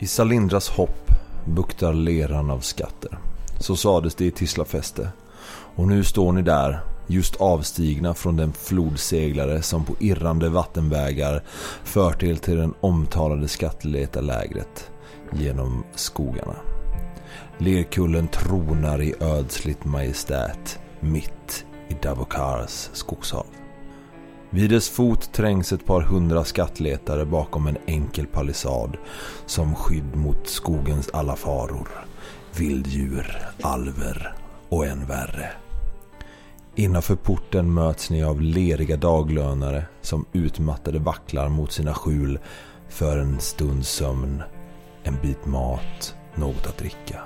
I Salindras hopp buktar leran av skatter. Så sades det i Tislafäste. Och nu står ni där, just avstigna från den flodseglare som på irrande vattenvägar fört er till den omtalade skatteletarlägret genom skogarna. Lerkullen tronar i ödsligt majestät mitt i Davokars skogshav. Vid dess fot trängs ett par hundra skattletare bakom en enkel palissad som skydd mot skogens alla faror. Vilddjur, alver och än värre. Innanför porten möts ni av leriga daglönare som utmattade vacklar mot sina skjul för en stunds sömn, en bit mat, något att dricka.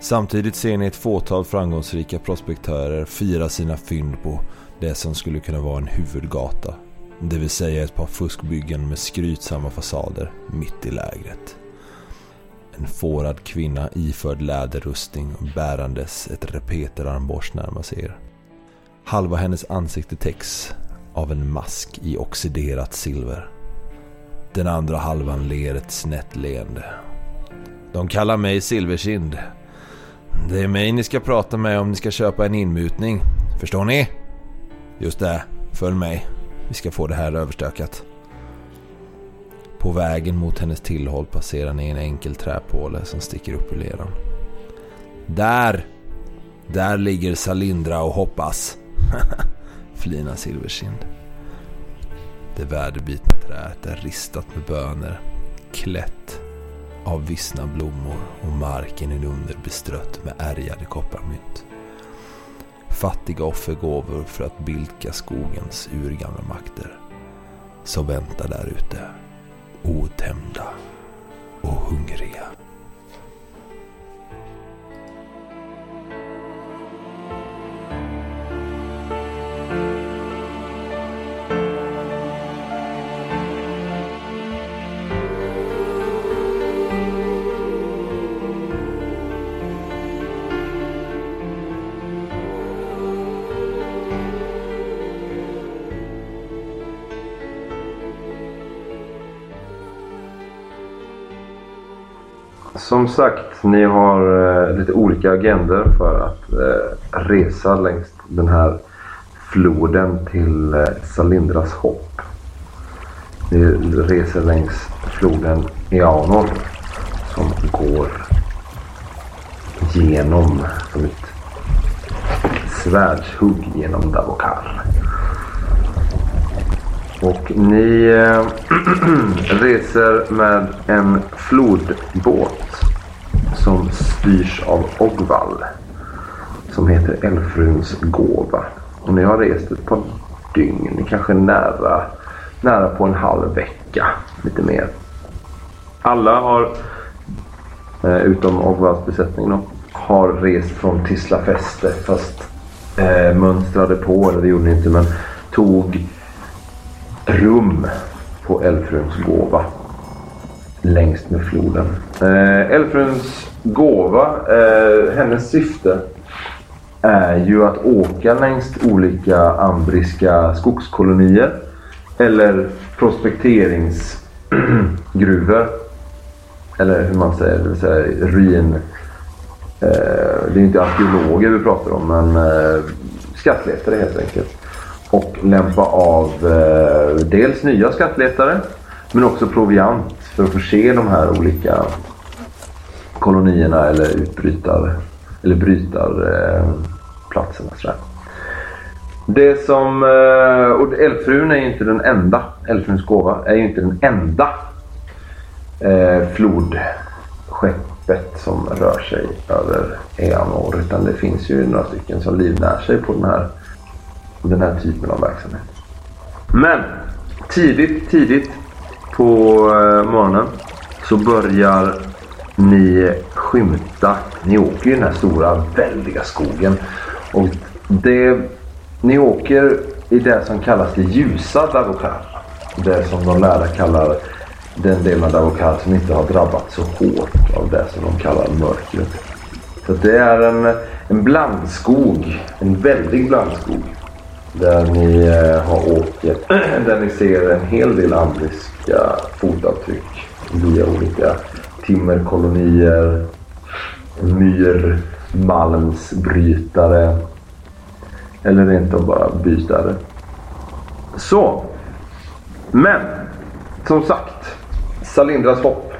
Samtidigt ser ni ett fåtal framgångsrika prospektörer fira sina fynd på det som skulle kunna vara en huvudgata. Det vill säga ett par fuskbyggen med skrytsamma fasader mitt i lägret. En fårad kvinna iförd läderrustning och bärandes ett repeterarmborst närmar sig er. Halva hennes ansikte täcks av en mask i oxiderat silver. Den andra halvan ler ett snett leende. De kallar mig Silverkind. Det är mig ni ska prata med om ni ska köpa en inmutning. Förstår ni? Just det, följ mig. Vi ska få det här överstökat. På vägen mot hennes tillhåll passerar ni en enkel träpåle som sticker upp ur leran. Där! Där ligger Salindra och hoppas. Flinar Silverkind. Det väderbitna träet är ristat med bönor. Klätt av vissna blommor och marken inunder bestrött med ärgade kopparmynt. Fattiga offergåvor för att bilka skogens urgamla makter. Som väntar där ute. Otämjda och hungriga. Som sagt, ni har eh, lite olika agender för att eh, resa längs den här floden till eh, Salindras hopp. Ni reser längs floden Eanor som går genom som ett svärdshugg genom Davokar. Och ni eh, reser med en flodbåt som styrs av Ogval. Som heter Elfruns gåva. Och ni har rest ett par dygn, kanske nära, nära på en halv vecka. Lite mer. Alla har, eh, utom Ogvals besättning då, har rest från Tislafäste fast eh, mönstrade på, eller det gjorde ni inte, men tog rum på Elfruns gåva Längs med floden. Eh, Elfruns gåva, eh, hennes syfte är ju att åka längs olika ambriska skogskolonier eller prospekteringsgruvor. Eller hur man säger, det vill säga ruin. Eh, det är inte arkeologer vi pratar om men eh, skattletare helt enkelt. Och lämpa av eh, dels nya skattletare men också proviant för att förse de här olika kolonierna eller utbrytar eller brytarplatserna. Eh, det som, eh, och Älvfrun är ju inte den enda, Älvfruns gåva är ju inte den enda eh, flodskeppet som rör sig över Eanor utan det finns ju några stycken som livnär sig på den här, den här typen av verksamhet. Men tidigt, tidigt på eh, morgonen så börjar ni skymta. Ni åker i den här stora väldiga skogen. Och det, ni åker i det som kallas det ljusa Davokar. Det som de lärda kallar den delen av Davokar som inte har drabbats så hårt av det som de kallar mörkret. Så det är en, en blandskog. En väldig blandskog. Där ni eh, har åkt, där ni ser en hel del ambriska fotavtryck via olika timmerkolonier, myrmalmsbrytare eller rent av bara bytare. Så. Men som sagt, Salindras hopp.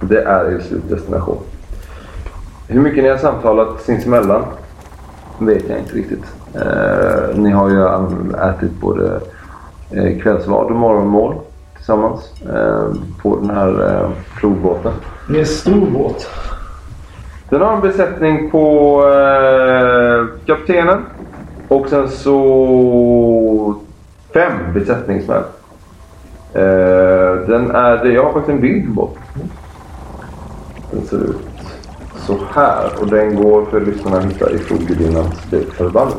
Det är er slutdestination. Hur mycket ni har samtalat sinsemellan vet jag inte riktigt. Eh, ni har ju ätit både eh, kvällsvad och morgonmål tillsammans eh, på den här eh, flodbåten. Det är en stor båt. Den har en besättning på eh, kaptenen och sen så fem besättningsmän. Eh, den är, jag har faktiskt en bild på. Den ser ut så här och den går för lyssnarna att hitta i Flodgudinnans förbannelse.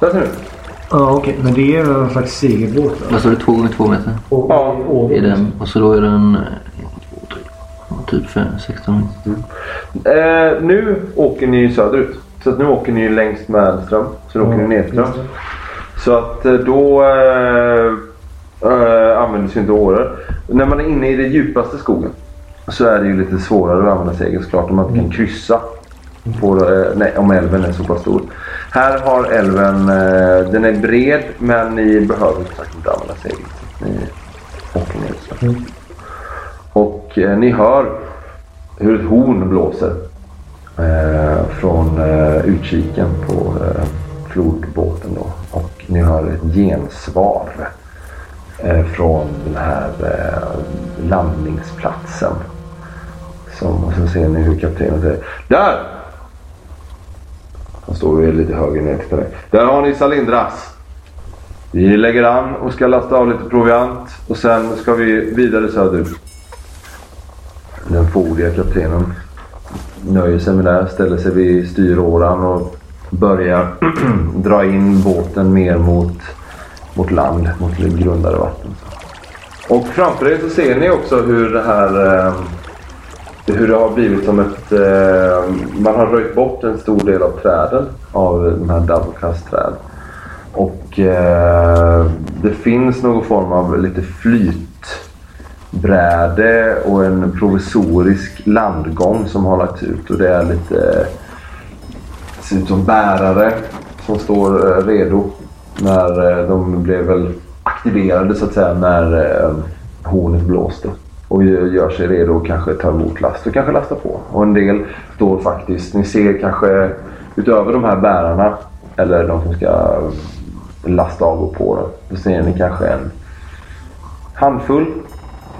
Där ser ut. Ja, okej. Men det är en slags segelbåt. va? Vad sa du? Två gånger två meter? Och, Ja. och, Är den, och så då är den... eh, två, tre, ja, Typ fem, 16 meter. Eh, nu åker ni söderut. Så att nu åker ni längs med ström. Så nu åker ni nedström. Så att eh, då eh, eh, använder sig inte åror. När man är inne i den djupaste skogen så är det ju lite svårare att använda segel såklart om man inte kan kryssa. På, eh, nej, om älven är så pass stor. Här har älven, eh, den är bred men ni behöver faktiskt inte använda segel. Ni åker ner så. Och eh, ni hör hur ett horn blåser eh, från eh, utkiken på eh, flodbåten då. Och ni hör ett gensvar eh, från den här eh, landningsplatsen. Som, och så ser ni hur kaptenen säger Där! Han står ju lite högre ner till dig. Där har ni Salindras. Vi lägger an och ska lasta av lite proviant och sen ska vi vidare söderut. Den fåordiga kaptenen nöjer sig med det, ställer sig vid styråran och börjar dra in båten mer mot, mot land, mot lite grundare vatten. Och framför er så ser ni också hur det här eh, hur det har blivit som ett... Eh, man har röjt bort en stor del av träden av de här Davokast-träd. Och eh, det finns någon form av lite flytbräde och en provisorisk landgång som har lagts ut. Och det är lite... Det ser ut som bärare som står eh, redo när eh, de blev väl aktiverade så att säga när eh, hornet blåste. Och gör sig redo att kanske ta emot last och kanske lasta på. Och en del står faktiskt, ni ser kanske utöver de här bärarna eller de som ska lasta av och på dem, Då ser ni kanske en handfull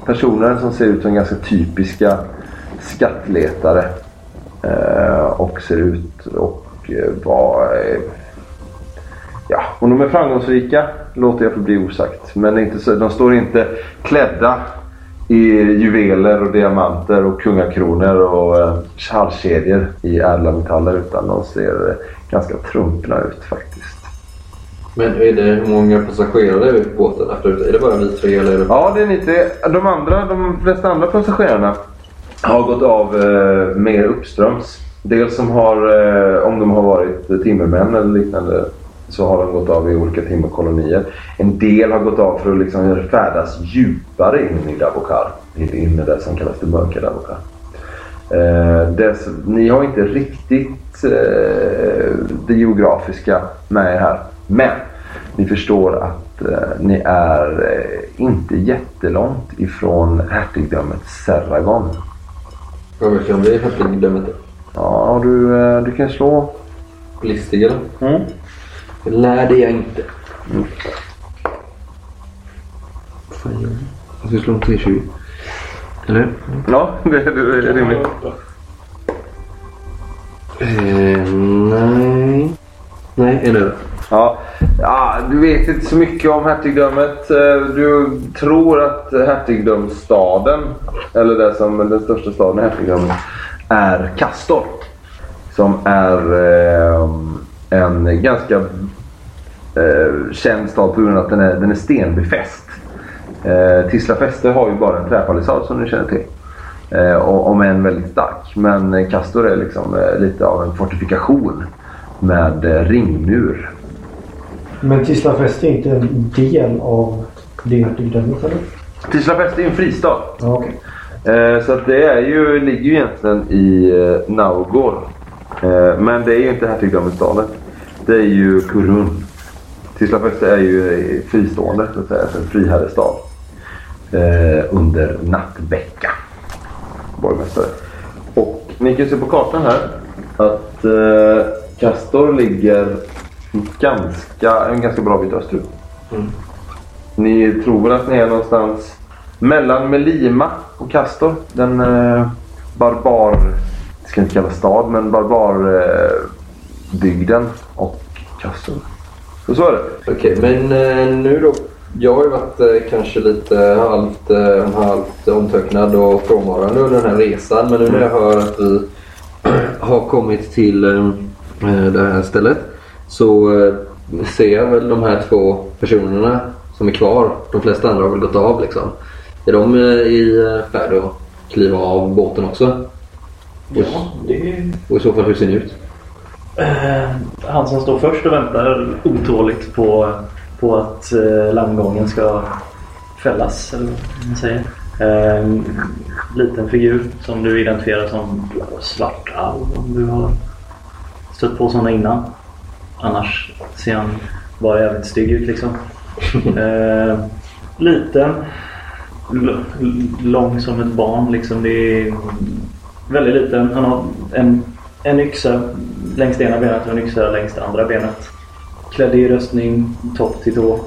personer som ser ut som ganska typiska skattletare. Eh, och ser ut och eh, vara... Eh, ja, om de är framgångsrika låter jag förbli osagt. Men inte så, de står inte klädda i juveler och diamanter och kungakronor och eh, halskedjor i ädla metaller utan de ser eh, ganska trumpna ut faktiskt. Men är det hur många passagerare är på båten? Efter, är det bara vi tre eller? Är det... Ja, det är lite. De andra, de flesta andra passagerarna har gått av eh, mer uppströms. Dels som har, eh, om de har varit timmermän eller liknande, så har de gått av i olika timmerkolonier. En del har gått av för att liksom färdas djupare in i Davokar. In in i det som kallas det mörka Davokar. Eh, dess, ni har inte riktigt eh, det geografiska med er här. Men ni förstår att eh, ni är eh, inte jättelångt ifrån hertigdömet Serragon. Vad mycket kan bli hertigdömet? Ja, du, eh, du kan slå. Listig eller? Mm. Det lärde jag inte. Fan, jag ska slå en T20. Eller? Ja, det, det är rimligt. Eh, nej. Nej, är det Ja, ja, du vet inte så mycket om hertigdömet. Eh, Du tror att hertigdömsstaden, eller det som den största staden i hertigdömet, är Castor. Som är eh, en ganska eh, känd stad på grund av att den är, den är stenbefäst. Eh, Tisla fäste har ju bara en träpalissad som ni känner till. Eh, och, om än väldigt stark. Men Castor är liksom eh, lite av en fortifikation med eh, ringmur. Men Tisla fäste är inte en del av det hertigdömet eller? Tisla fäste är en fristad. Ja, okej. Eh, så att det är ju, ligger ju egentligen i eh, Naugor. Eh, men det är ju inte hertigdömesstaden. Det är ju Kurun. Tislafeste är ju fristående, så att säga. En friherrestad. Eh, under Nattbäcka. Borgmästare. Och ni kan se på kartan här att eh, Castor ligger ganska, en ganska bra bit österut. Ni tror väl att ni är någonstans mellan Melima och Castor. Den eh, barbar, jag ska inte kalla stad, men barbarbygden eh, bygden och Castor. Så så är det. Okej, men eh, nu då. Jag har ju varit eh, kanske lite halvt, eh, halvt omtöcknad och frånvarande under den här resan. Men nu när jag hör att vi har kommit till det här stället så eh, ser jag väl de här två personerna som är kvar. De flesta andra har väl gått av liksom. Är de eh, i färd att kliva av båten också? Ja, det Och i så fall hur ser det ut? Eh, han som står först och väntar otåligt på, på att eh, landgången ska fällas. Eller vad man säger. Eh, en liten figur som du identifierar som svartalv om du har stött på sådana innan. Annars ser han bara jävligt stygg ut liksom. Eh, liten. Lång som ett barn liksom. Det är väldigt liten. Han har en, en yxa längs det ena benet och en yxa längs det andra benet. Klädd i röstning, topp till tå.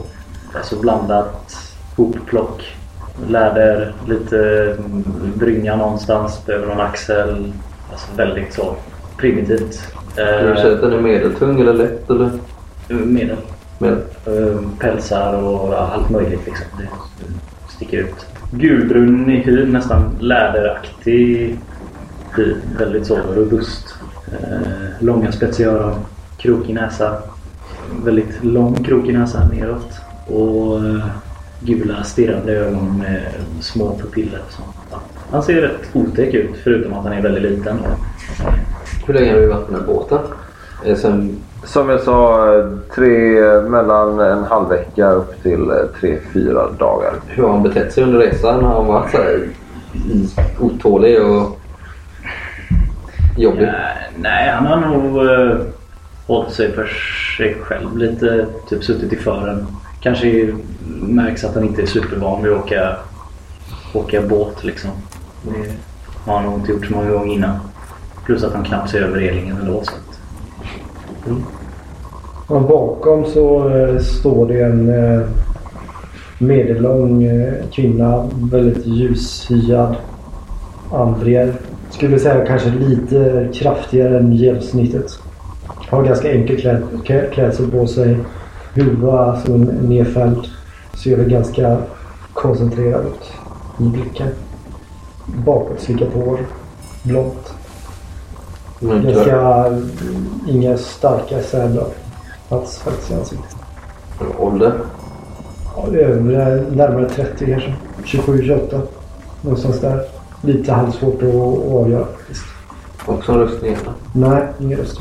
Alltså blandat hopplock. Läder, lite mm, brynja någonstans över någon axel. Alltså väldigt så primitivt. Skulle du säga att den är medeltung eller lätt? Eller? medel. Medel. Eh, pälsar och allt möjligt liksom. Det sticker ut. Gulbrun i hyn, nästan läderaktig hy. Väldigt så robust. Eh, långa spetsiga öron. Krokig näsa. Väldigt lång krokig näsa neråt. Och eh, gula stirrande ögon med små pupiller. och sånt. Han ser rätt otäck ut förutom att han är väldigt liten. Hur länge har du varit med båten? Eh, Sen, Som jag sa, tre, mellan en halv vecka upp till eh, tre, fyra dagar. hur har han betett sig under resan? Har han varit så här otålig och jobbig? Nej, nej, han har nog uh, hållit sig för sig själv lite. Typ suttit i fören. Kanske märks att han inte är supervan vid att åka, åka båt liksom. Det har han nog inte gjort så många gånger innan. Plus att han knappt ser över relingen ändå. Så att, Och bakom så eh, står det en eh, medellång eh, kvinna. Väldigt ljushyad. Andrier. Skulle säga kanske lite kraftigare än genomsnittet. Har ganska enkel kläd, klä- klädsel på sig. Huva som är nedfälld. Ser väl ganska koncentrerad ut i blicken. Bakåtslickat hår. Blont. Klar, Ganska... Inga starka sädlar alls faktiskt i ansiktet. ålder? Ja, Övre, närmare 30 kanske. 27, 28. Någonstans där. Lite halvsvårt att, att avgöra faktiskt. Också en rustning? eller? Nej, ingen röst.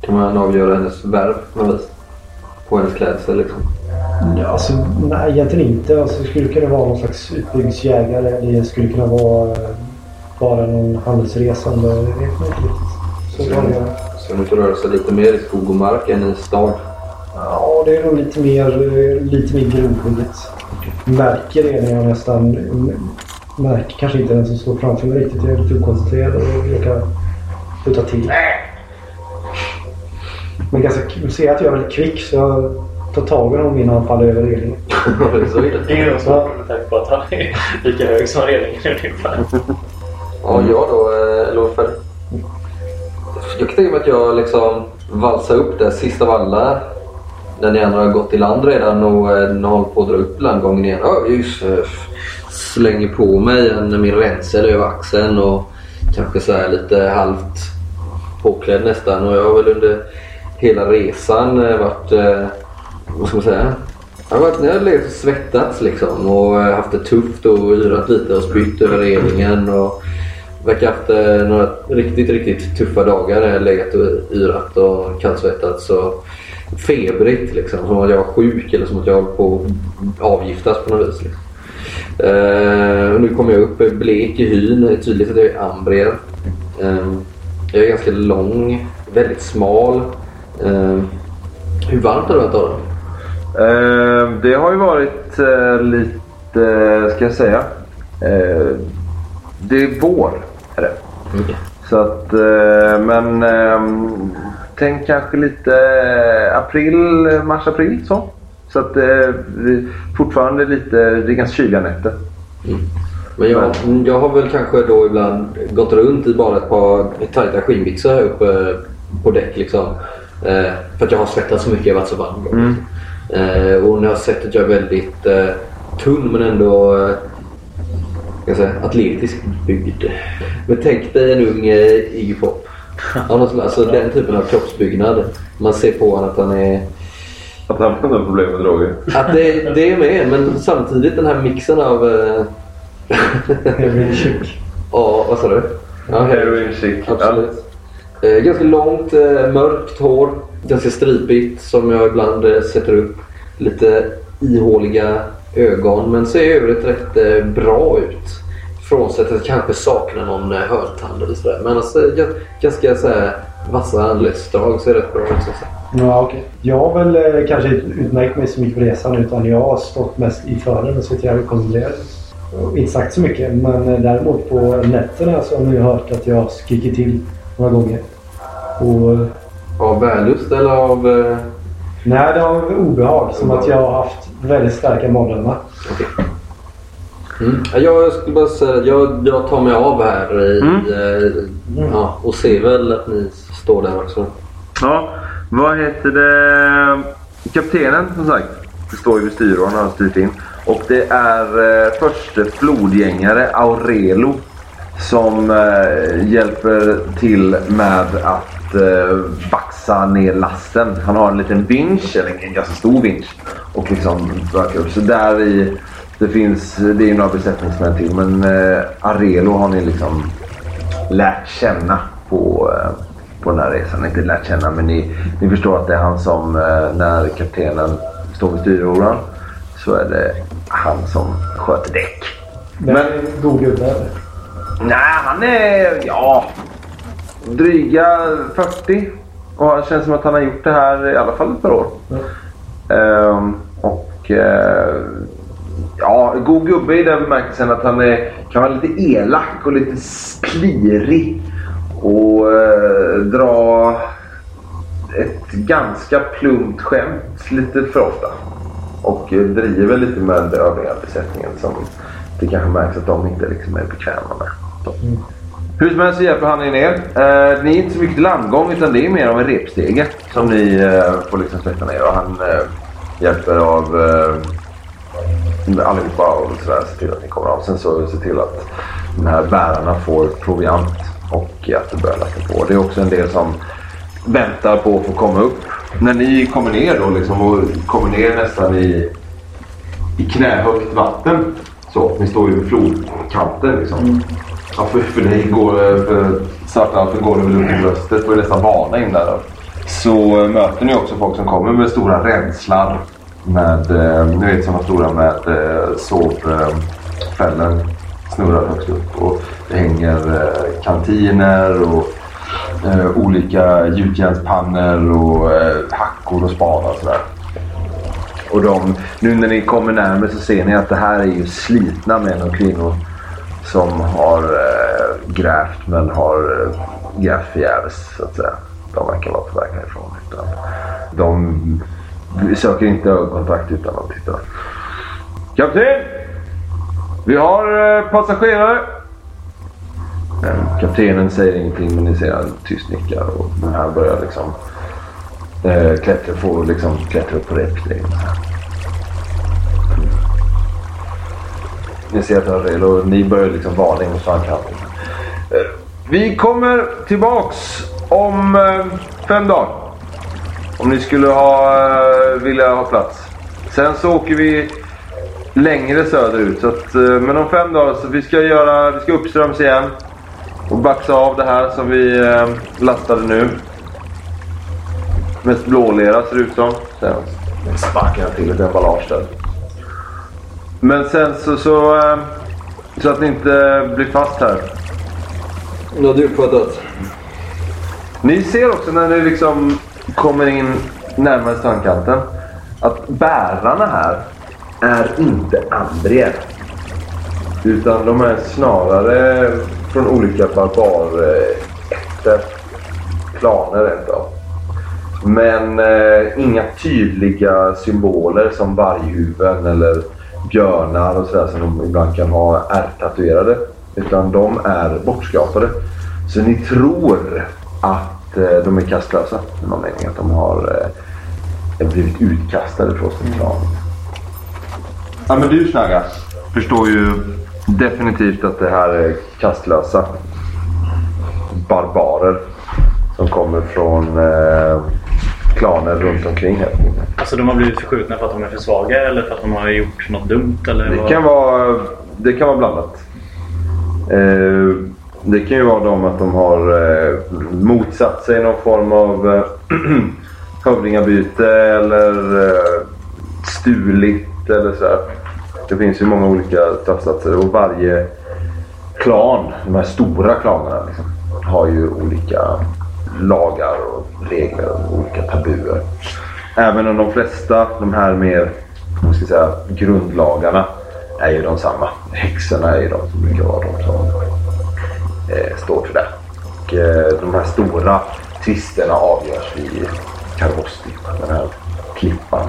Kan man avgöra hennes värv på något vis? På hennes klädsel liksom? Ja, alltså, nej, egentligen inte. Alltså, det skulle kunna vara någon slags utbildningsjägare. Det skulle kunna vara eh, bara någon handelsresande. Jag vet inte riktigt. Så det. Så hon får röra sig lite mer i skog och mark än i stad? Ja, det är nog lite mer, eh, lite mer grovhugget. Märker det när jag nästan... Märker kanske inte den som står framför mig riktigt. Jag är lite okoncentrerad och råkar putta till. Men ganska, ser att jag är väldigt kvick så jag tar tag i honom innan han faller över relingen. så är det. det är ju så med tanke på att han är lika hög som relingen ungefär. Ja, jag då, eh, varför? Jag kan tänka mig att jag liksom valsar upp där sist av alla. När ni andra har gått i land redan och eh, håller på att dra upp landgången igen. Ja, just eh, Slänger på mig en, min ränsel över axeln och kanske så här lite halvt påklädd nästan. Och jag har väl under hela resan eh, varit, eh, vad ska man säga? Jag har varit, jag har legat och svettats liksom och eh, haft det tufft och yrat lite och spytt över relingen. Och verkar haft eh, några riktigt, riktigt tuffa dagar. Jag har legat och yrat och kallsvettats och febrigt liksom. Som att jag var sjuk eller som att jag håller på att avgiftas på något vis. Liksom. Och nu kommer jag upp blek i hyn. Det är tydligt att jag är ambrier. Eh, jag är ganska lång, väldigt smal. Eh, hur varmt har det varit då? Eh, det har ju varit lite, ska jag säga. Det är vår. Är det. Mm. Så att, men tänk kanske lite eh, april, mars-april så. Så att eh, fortfarande lite, det är ganska kyliga nätter. Men jag, jag har väl kanske då ibland gått runt i bara ett par tajta skinnbyxor här uppe på däck. Liksom. Eh, för att jag har svettats så mycket, jag har varit så varm. då. Eh, och när jag har sett att jag är väldigt eh, tunn men ändå eh, säga, atletiskt byggd. Men tänk dig en ung eh, Iggy Pop. Han har, alltså den typen av kroppsbyggnad. Man ser på honom att han är Att han har problem med droger. att det, det är med, men samtidigt den här mixen av... Eh, Heroin chic. ja, vad sa du? Ja, Heroin chic. Absolut. Eh, ganska långt, eh, mörkt hår. Ganska stripigt som jag ibland sätter upp. Lite ihåliga ögon men ser i övrigt rätt bra ut. Frånsett att jag kanske saknar någon eh, hörtand eller sådär. Men alltså, ga- ganska så här, vassa anletsdrag ser rätt bra ut. Så att säga. Ja, okej. Jag har väl eh, kanske inte utmärkt mig så mycket på resan utan jag har stått mest i fören och suttit här och koncentrerat. Inte sagt så mycket men eh, däremot på nätterna så har ni hört att jag har skrikit till några gånger. Och Av vällust eller av... Eh, nej, det har obehag. Som att jag har haft väldigt starka mardrömmar. Mm. Ja, Jag skulle bara säga att jag, jag tar mig av här i, eh, ja, och ser väl att ni står där också. Ja, vad heter det? Kaptenen som sagt. Det står ju vid styrån har han styrt in. Och det är eh, förste flodgängare Aurelo som eh, hjälper till med att eh, baxa ner lasten. Han har en liten vinsch, eller en ganska stor vinsch. Och liksom röka upp. Så där i, det finns, det är ju några besättningsmän till. Men eh, Arelo har ni liksom lärt känna på, eh, på den här resan. Inte lärt känna men ni, ni förstår att det är han som eh, när kaptenen står vid styråran så är det han som sköter däck. Men, Men- en god gubbe eller? Nej, han är ja, dryga 40. Och det känns som att han har gjort det här i alla fall ett par år. Ehm, och eh, ja, god gubbe i den bemärkelsen att han är, kan vara lite elak och lite splirig Och eh, dra ett ganska plumpt skämt lite för ofta. Och eh, driver lite med övriga besättningen som det kanske märks att de inte liksom är bekväma med. Mm. Hur som helst så hjälper han er ner. Eh, ni är inte så mycket landgång utan det är mer av en repstege som ni eh, får liksom släppa ner. Och han eh, hjälper av eh, allihopa och sådär, se till att ni kommer av. Sen så se till att de här bärarna får proviant och att det börjar lasta på. Det är också en del som väntar på att få komma upp. När ni kommer ner då liksom och kommer ner nästan i, i knähögt vatten. Så, ni står ju vid flodkanten liksom. Ja, för, för dig går för Svartalfen går det väl upp i bröstet och är nästan vana in där. Då. Så eh, möter ni också folk som kommer med stora ränslar. Med, eh, ni vet sådana stora med sovfällor sovfällen snurrar högst upp. Och det hänger eh, kantiner och olika gjutjärnspannor och hackor och spadar och sådär. Och de, nu när ni kommer närmare så ser ni att det här är ju slitna män och kvinnor som har eh, grävt men har eh, grävt förgäves så att säga. De verkar vara på väg härifrån. Utan de söker inte ögonkontakt utan att titta. Kapten! Vi har eh, passagerare! Kaptenen säger ingenting men ni ser han tyst nickar och den här börjar liksom eh, klättra, får liksom klättra upp på repstegen. Ni ser att han rel och ni börjar liksom varning så han kan. Vi kommer tillbaks om eh, fem dagar. Om ni skulle ha, eh, vilja ha plats. Sen så åker vi längre söderut. Så att, eh, men om fem dagar så vi ska göra, vi ska uppströms igen. Och baxa av det här som vi eh, lastade nu. Mest blålera ser det ut som. Sen sparkar jag till ett emballage där. Men sen så, så, så att ni inte blir fast här. Nu har du uppfattat. Ni ser också när ni liksom kommer in närmare strandkanten att bärarna här är inte andrier. Utan de är snarare från olika barbarätter. Klaner rent av. Men eh, inga tydliga symboler som varghuvuden eller björnar och sådär som de ibland kan ha ärtatuerade. Utan de är bortskrapade. Så ni tror att eh, de är kastlösa. I någon mening att de har eh, blivit utkastade från sin klan. Ja men du Snaga förstår ju definitivt att det här är kastlösa barbarer. Som kommer från eh, klaner runt omkring här. Alltså de har blivit förskjutna för att de är för svaga eller för att de har gjort något dumt? Eller Det vad? kan vara, det kan vara blandat. Eh, det kan ju vara de att de har eh, motsatt sig någon form av eh, hövdingabyte eller eh, stulit eller så här. Det finns ju många olika straffsatser och varje klan, de här stora klanerna, liksom, har ju olika lagar och regler och olika tabuer. Även om de flesta, de här mer vad ska jag säga, grundlagarna är ju de samma. Häxorna är ju de som brukar vara de som står för det. Och, eh, de här stora tvisterna avgörs vid Karvosti, den här klippan.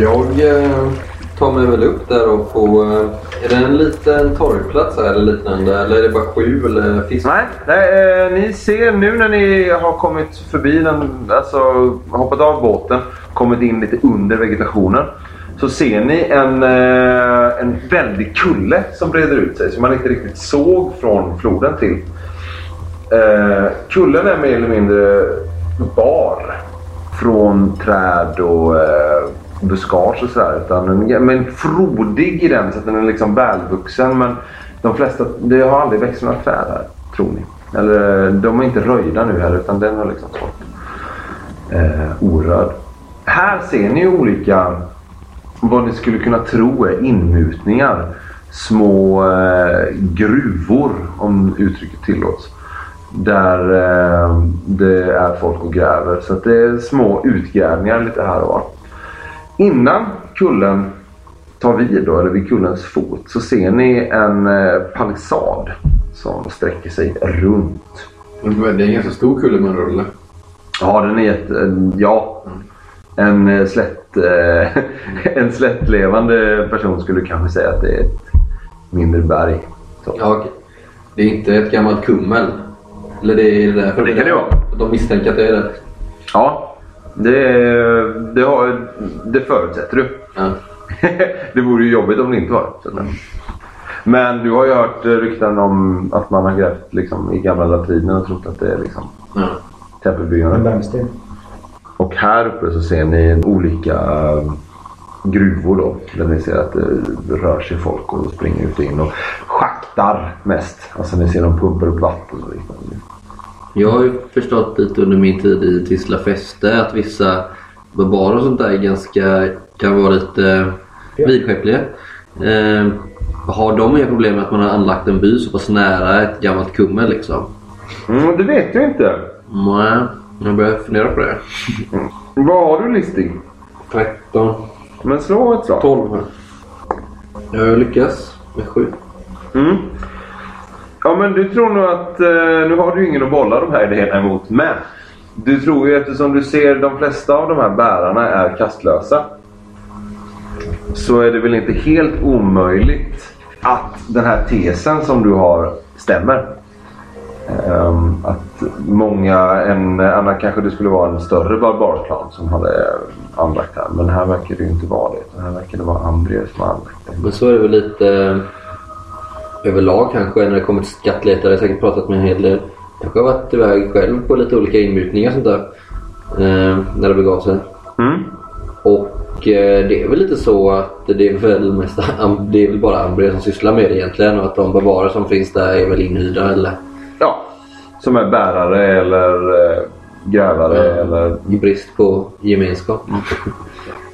Jag eh, tar mig väl upp där och får... Eh, är det en liten torgplats här eller liknande? Eller är det bara skjul eller fisk? Nej, nej eh, ni ser nu när ni har kommit förbi den, alltså hoppat av båten, kommit in lite under vegetationen. Så ser ni en, eh, en väldig kulle som breder ut sig som man inte riktigt såg från floden till. Eh, kullen är mer eller mindre bar från träd och eh, buskage och sådär. Utan Men frodig i den så att den är liksom välvuxen. Men de flesta, det har aldrig växt några träd här, tror ni. Eller de är inte röjda nu här utan den har liksom stått eh, orörd. Här ser ni ju olika, vad ni skulle kunna tro är inmutningar. Små eh, gruvor, om uttrycket tillåts. Där eh, det är folk och gräver. Så att det är små utgrävningar lite här och var. Innan kullen tar vid då, eller vid kullens fot, så ser ni en eh, palissad som sträcker sig runt. Men Det är en ganska stor kulle med en rulle. Ja, den är jätte... Ja. En eh, slätt... eh, en slättlevande person skulle kanske säga att det är ett mindre berg. Så. Ja. Det är inte ett gammalt kummel? Eller det är därför Det kan det vara. De misstänker att det är det? Ja, det, det, har, det förutsätter du. Ja. det vore ju jobbigt om det inte var så att- Men du har ju hört rykten om att man har grävt liksom, i gamla latriner och trott att det är liksom, Ja. En tempelbyggnader. bergsten. Och här uppe så ser ni olika eh, gruvor då. Där ni ser att det rör sig folk och springer ut och in och schaktar mest. Alltså ni ser dem pumpar upp vatten och liknande. Jag har ju förstått lite under min tid i Tisla fäste att vissa barbarer och sånt där är ganska, kan vara lite vidskepliga. Eh, har de inga problem med att man har anlagt en by så pass nära ett gammalt kummel liksom? Mm, det vet jag inte. Nej, jag börjar fundera på det. Vad har du listing? 13, Men slå ett slag. 12 här. Jag lyckas med 7. Mm. Ja men du tror nog att, eh, nu har du ju ingen att bolla de här idéerna emot men du tror ju eftersom du ser de flesta av de här bärarna är kastlösa. Så är det väl inte helt omöjligt att den här tesen som du har stämmer. Ehm, att många, en annan kanske det skulle vara en större barbarklan som hade anlagt här. Men här verkar det inte vara det. Här verkar det vara Andreas som har anlagt det. Men så är det väl lite eh, överlag kanske när det kommer till skattletare. Jag har säkert pratat med en hel del. Kanske har varit iväg själv på lite olika inmutningar och sånt där. Eh, när det begav sig. Mm. Och eh, det är väl lite så att det är väl mest det är väl bara Ambre som sysslar med det egentligen och att de barbarer som finns där är väl inhyrda eller Ja, som är bärare eller eh, grävare Ja. eller... i brist på gemenskap.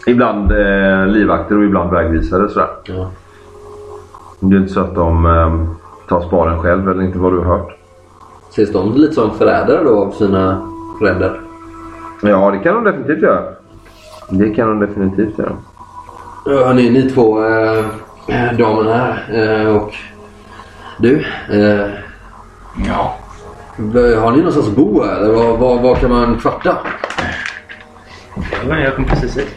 ibland eh, livvakter och ibland vägvisare. Sådär. Ja. Det är inte så att de eh, tar sparen själv eller inte vad du har hört. Ses de lite som förrädare då av sina fränder? Ja, det kan de definitivt göra. Det kan de definitivt göra. Ja, Hörni, ni två äh, damerna här eh, och du. Eh, Ja. har ni någonstans att bo här, eller var, var, var kan man kvarta? Ja, men jag kom precis hit.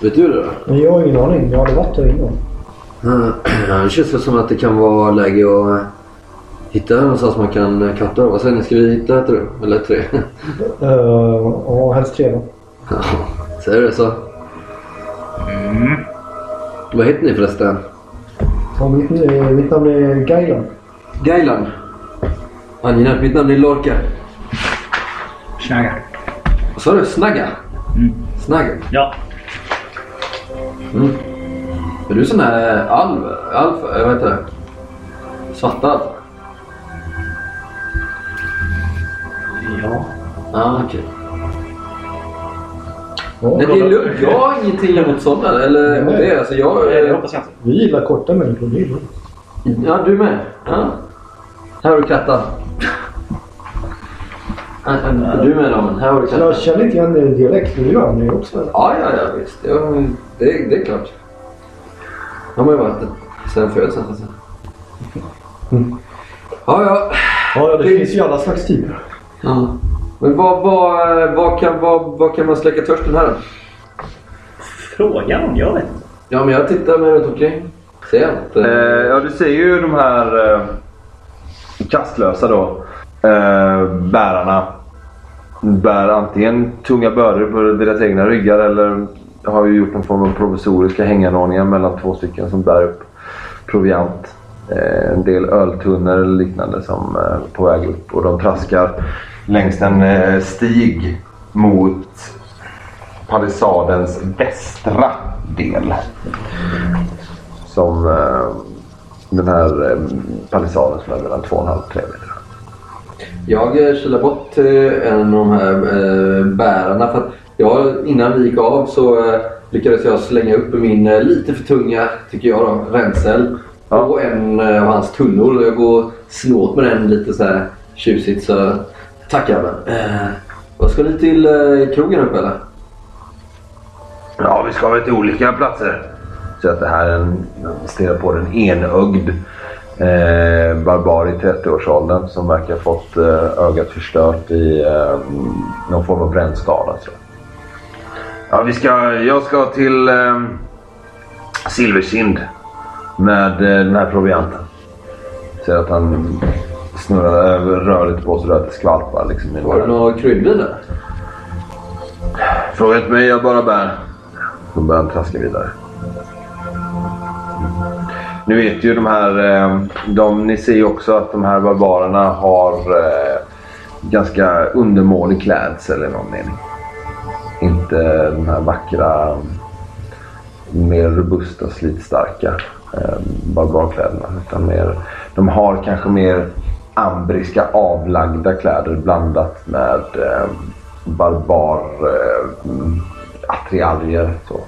Vet du det? då? Jag har ingen aning. Jag har aldrig varit där innan. Eh, Det känns väl som att det kan vara läge att eh, hitta någonstans man kan eh, kvarta. Vad säger ni? Ska vi hitta ett rum? Eller tre? Uh, ja, helst tre då. Ja, Säger du det så? Mm. Vad heter ni förresten? Ja, mitt, eh, mitt namn är Gailan. Gailan. Angenämt. Mitt namn är Lorca. Snagga. Vad sa du? Snagga? Mm. Snagga? Ja. Mm. Är du sån här alv? Alf? Jag vet inte. Svartalv? Ja. Ja, okej. Ja, Nej, det är lugnt. Jag har ingenting emot sådana. Eller Nej. det. Alltså, jag... Nej, det hoppas jag inte. Vi gillar korta människor. Det. Ja, du med. Ja. Här har du katten. Du med damen. Här har du Jag känner inte igen din dialekt. Du gör det också eller? Ja, ja, ja visst. Ja, men det, det är klart. De har ju varit sen födseln. så att säga. Mm. Ja, ja. Ja, ja, det finns ju alla slags typer. ja. Men vad, vad, vad, kan, vad, vad kan man släcka törsten här? Frågan? Jag vet inte. Ja, men jag tittar mig runt omkring. Ser jag inte? Eh, ja, du ser ju de här eh, kastlösa då. Eh, bärarna. Bär antingen tunga bördor på deras egna ryggar eller har ju gjort någon form av provisoriska hänganordningar mellan två stycken som bär upp proviant. Eh, en del öltunnor eller liknande som eh, är på väg upp och de traskar längs en eh, stig mot palissadens västra del som eh, den här eh, palissaden som är mellan 2,5 och 3 meter. Jag eh, kilar bort till en av de här eh, bärarna. För att jag, innan vi gick av så eh, lyckades jag slänga upp min eh, lite för tunga, tycker jag då, ränsel Ja. på en eh, av hans tunnor. Jag går åt med den lite så här tjusigt. Så tackar men. Eh, vad ska ni till eh, krogen upp eller? Ja, vi ska väl till olika platser. Så att det här är en, stirrar på den enögd eh, barbar i 30-årsåldern som verkar ha fått eh, ögat förstört i eh, någon form av brännskada. tror jag. Ja, vi ska, jag ska till eh, Silverkind med eh, den här provianten. Ser att han snurrar, över- rör lite på sig så att det skvalpar. Liksom, Var det några kryddvin där? Fråga inte mig, jag bara bär. Då börjar han traska vidare. Nu vet ju de här, eh, de, ni ser ju också att de här barbarerna har eh, ganska undermålig klädsel i någon mening. Inte de här vackra, mer robusta, slitstarka eh, barbarkläderna. Utan mer, de har kanske mer ambriska avlagda kläder blandat med eh, barbar eh, attiraljer. Så.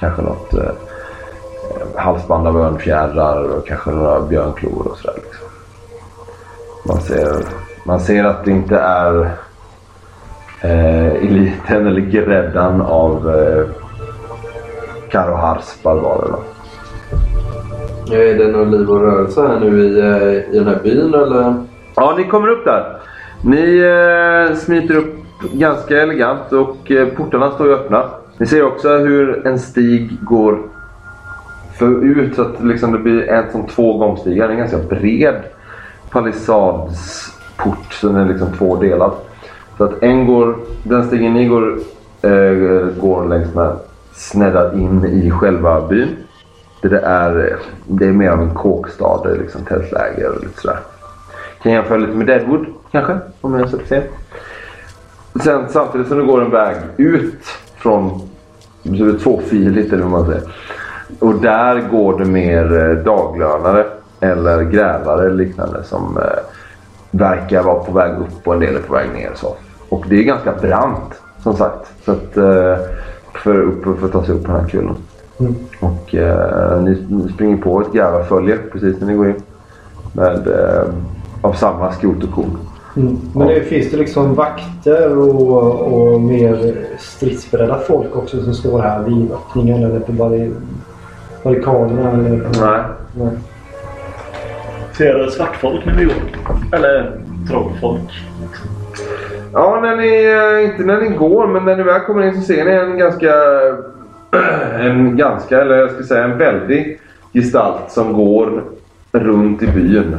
Kanske något eh, halsband av örnfjädrar och kanske några björnklor och sådär. Liksom. Man, ser, man ser att det inte är eh, eliten eller gräddan av eh, Karohars barbarer. då. Är det någon liv och rörelse här nu i, eh, i den här byn eller? Ja, ni kommer upp där. Ni eh, smiter upp ganska elegant och eh, portarna står ju öppna. Ni ser också hur en stig går för ut så att liksom det blir en som två gångstigar. Det är en ganska bred palissadsport så den är liksom tvådelad. Så att en går, den stigen ni går, äh, går längs med sneddar in i själva byn. Det, där är, det är mer av en kåkstad, det är liksom tältläger och lite sådär. Kan jämföra lite med Deadwood kanske, om jag har sett. Sen samtidigt som det går en väg ut från så är tvåfiligt eller vad man säger. Och där går det mer eh, daglönare eller grävare eller liknande som eh, verkar vara på väg upp och en del är på väg ner. Så. Och det är ganska brant som sagt. Så att eh, för, upp, för att ta sig upp på den här kullen. Mm. Och eh, ni, ni springer på ett grävarfölje precis när ni går in. Med, eh, av samma skrot och korn. Mm. Men det, finns det liksom vakter och, och mer stridsberedda folk också som står här vid öppningen eller på barri- barrikaderna? Eller. Nej. Nej. Ser svartfolk när vi går? Eller trollfolk? Ja, när ni, eh, inte när ni går, men när ni väl kommer in så ser ni en ganska, en ganska, eller jag ska säga en väldig gestalt som går runt i byn.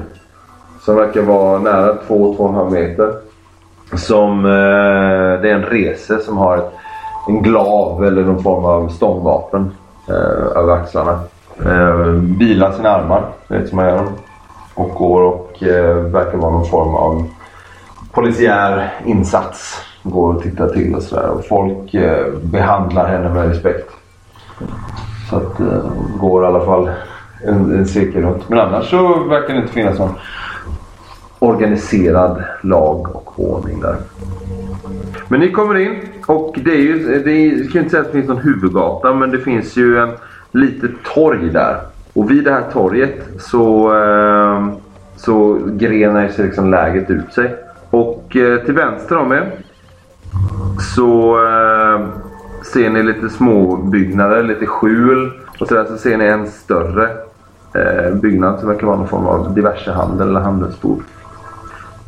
Som verkar vara nära 2-2,5 meter. Som, eh, det är en rese som har ett, en glav eller någon form av stångvapen Eh, över axlarna. Eh, vilar sina armar, vet som man gör. Och går och eh, verkar vara någon form av polisiär insats. Går och tittar till och sådär. Och folk eh, behandlar henne med respekt. Så att eh, går i alla fall en, en cirkel runt. Men annars så verkar det inte finnas någon organiserad lag och ordning där. Men ni kommer in och det är ju, det är, jag kan inte säga att det finns någon huvudgata men det finns ju en litet torg där. Och vid det här torget så, ehm, så grenar sig liksom läget ut sig. Och eh, till vänster om er så ehm, ser ni lite små byggnader, lite skjul. Och så, där, så ser ni en större eh, byggnad som verkar vara någon form av diversehandel eller handelsbord.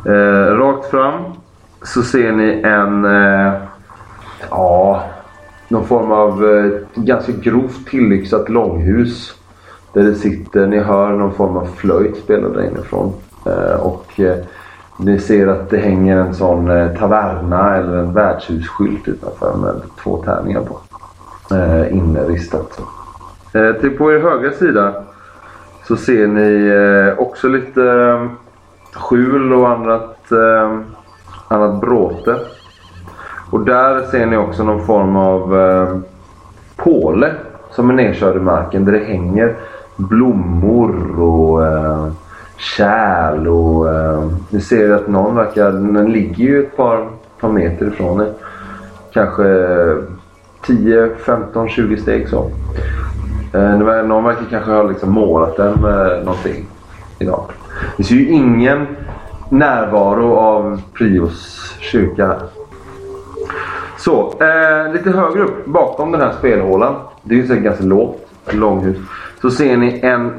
Eh, rakt fram så ser ni en, eh, ja, någon form av eh, ganska grovt tillyxat långhus. Där det sitter, ni hör någon form av flöjt spela där inifrån. Eh, och eh, ni ser att det hänger en sån eh, taverna eller en värdshusskylt utanför med två tärningar på. Eh, inristat. Eh, till på er högra sida så ser ni eh, också lite skjul och annat, annat bråte. Och där ser ni också någon form av eh, påle som är nedkörd i marken där det hänger blommor och eh, kärl och eh, ni ser att någon verkar, den ligger ju ett par, par meter ifrån er. Kanske 10, 15, 20 steg så. Eh, någon verkar kanske ha liksom målat den med någonting idag. Det ser ju ingen närvaro av Prios kyrka här. Så, eh, lite högre upp bakom den här spelhålan. Det är ju säkert ganska lågt, långhus. Så ser ni en,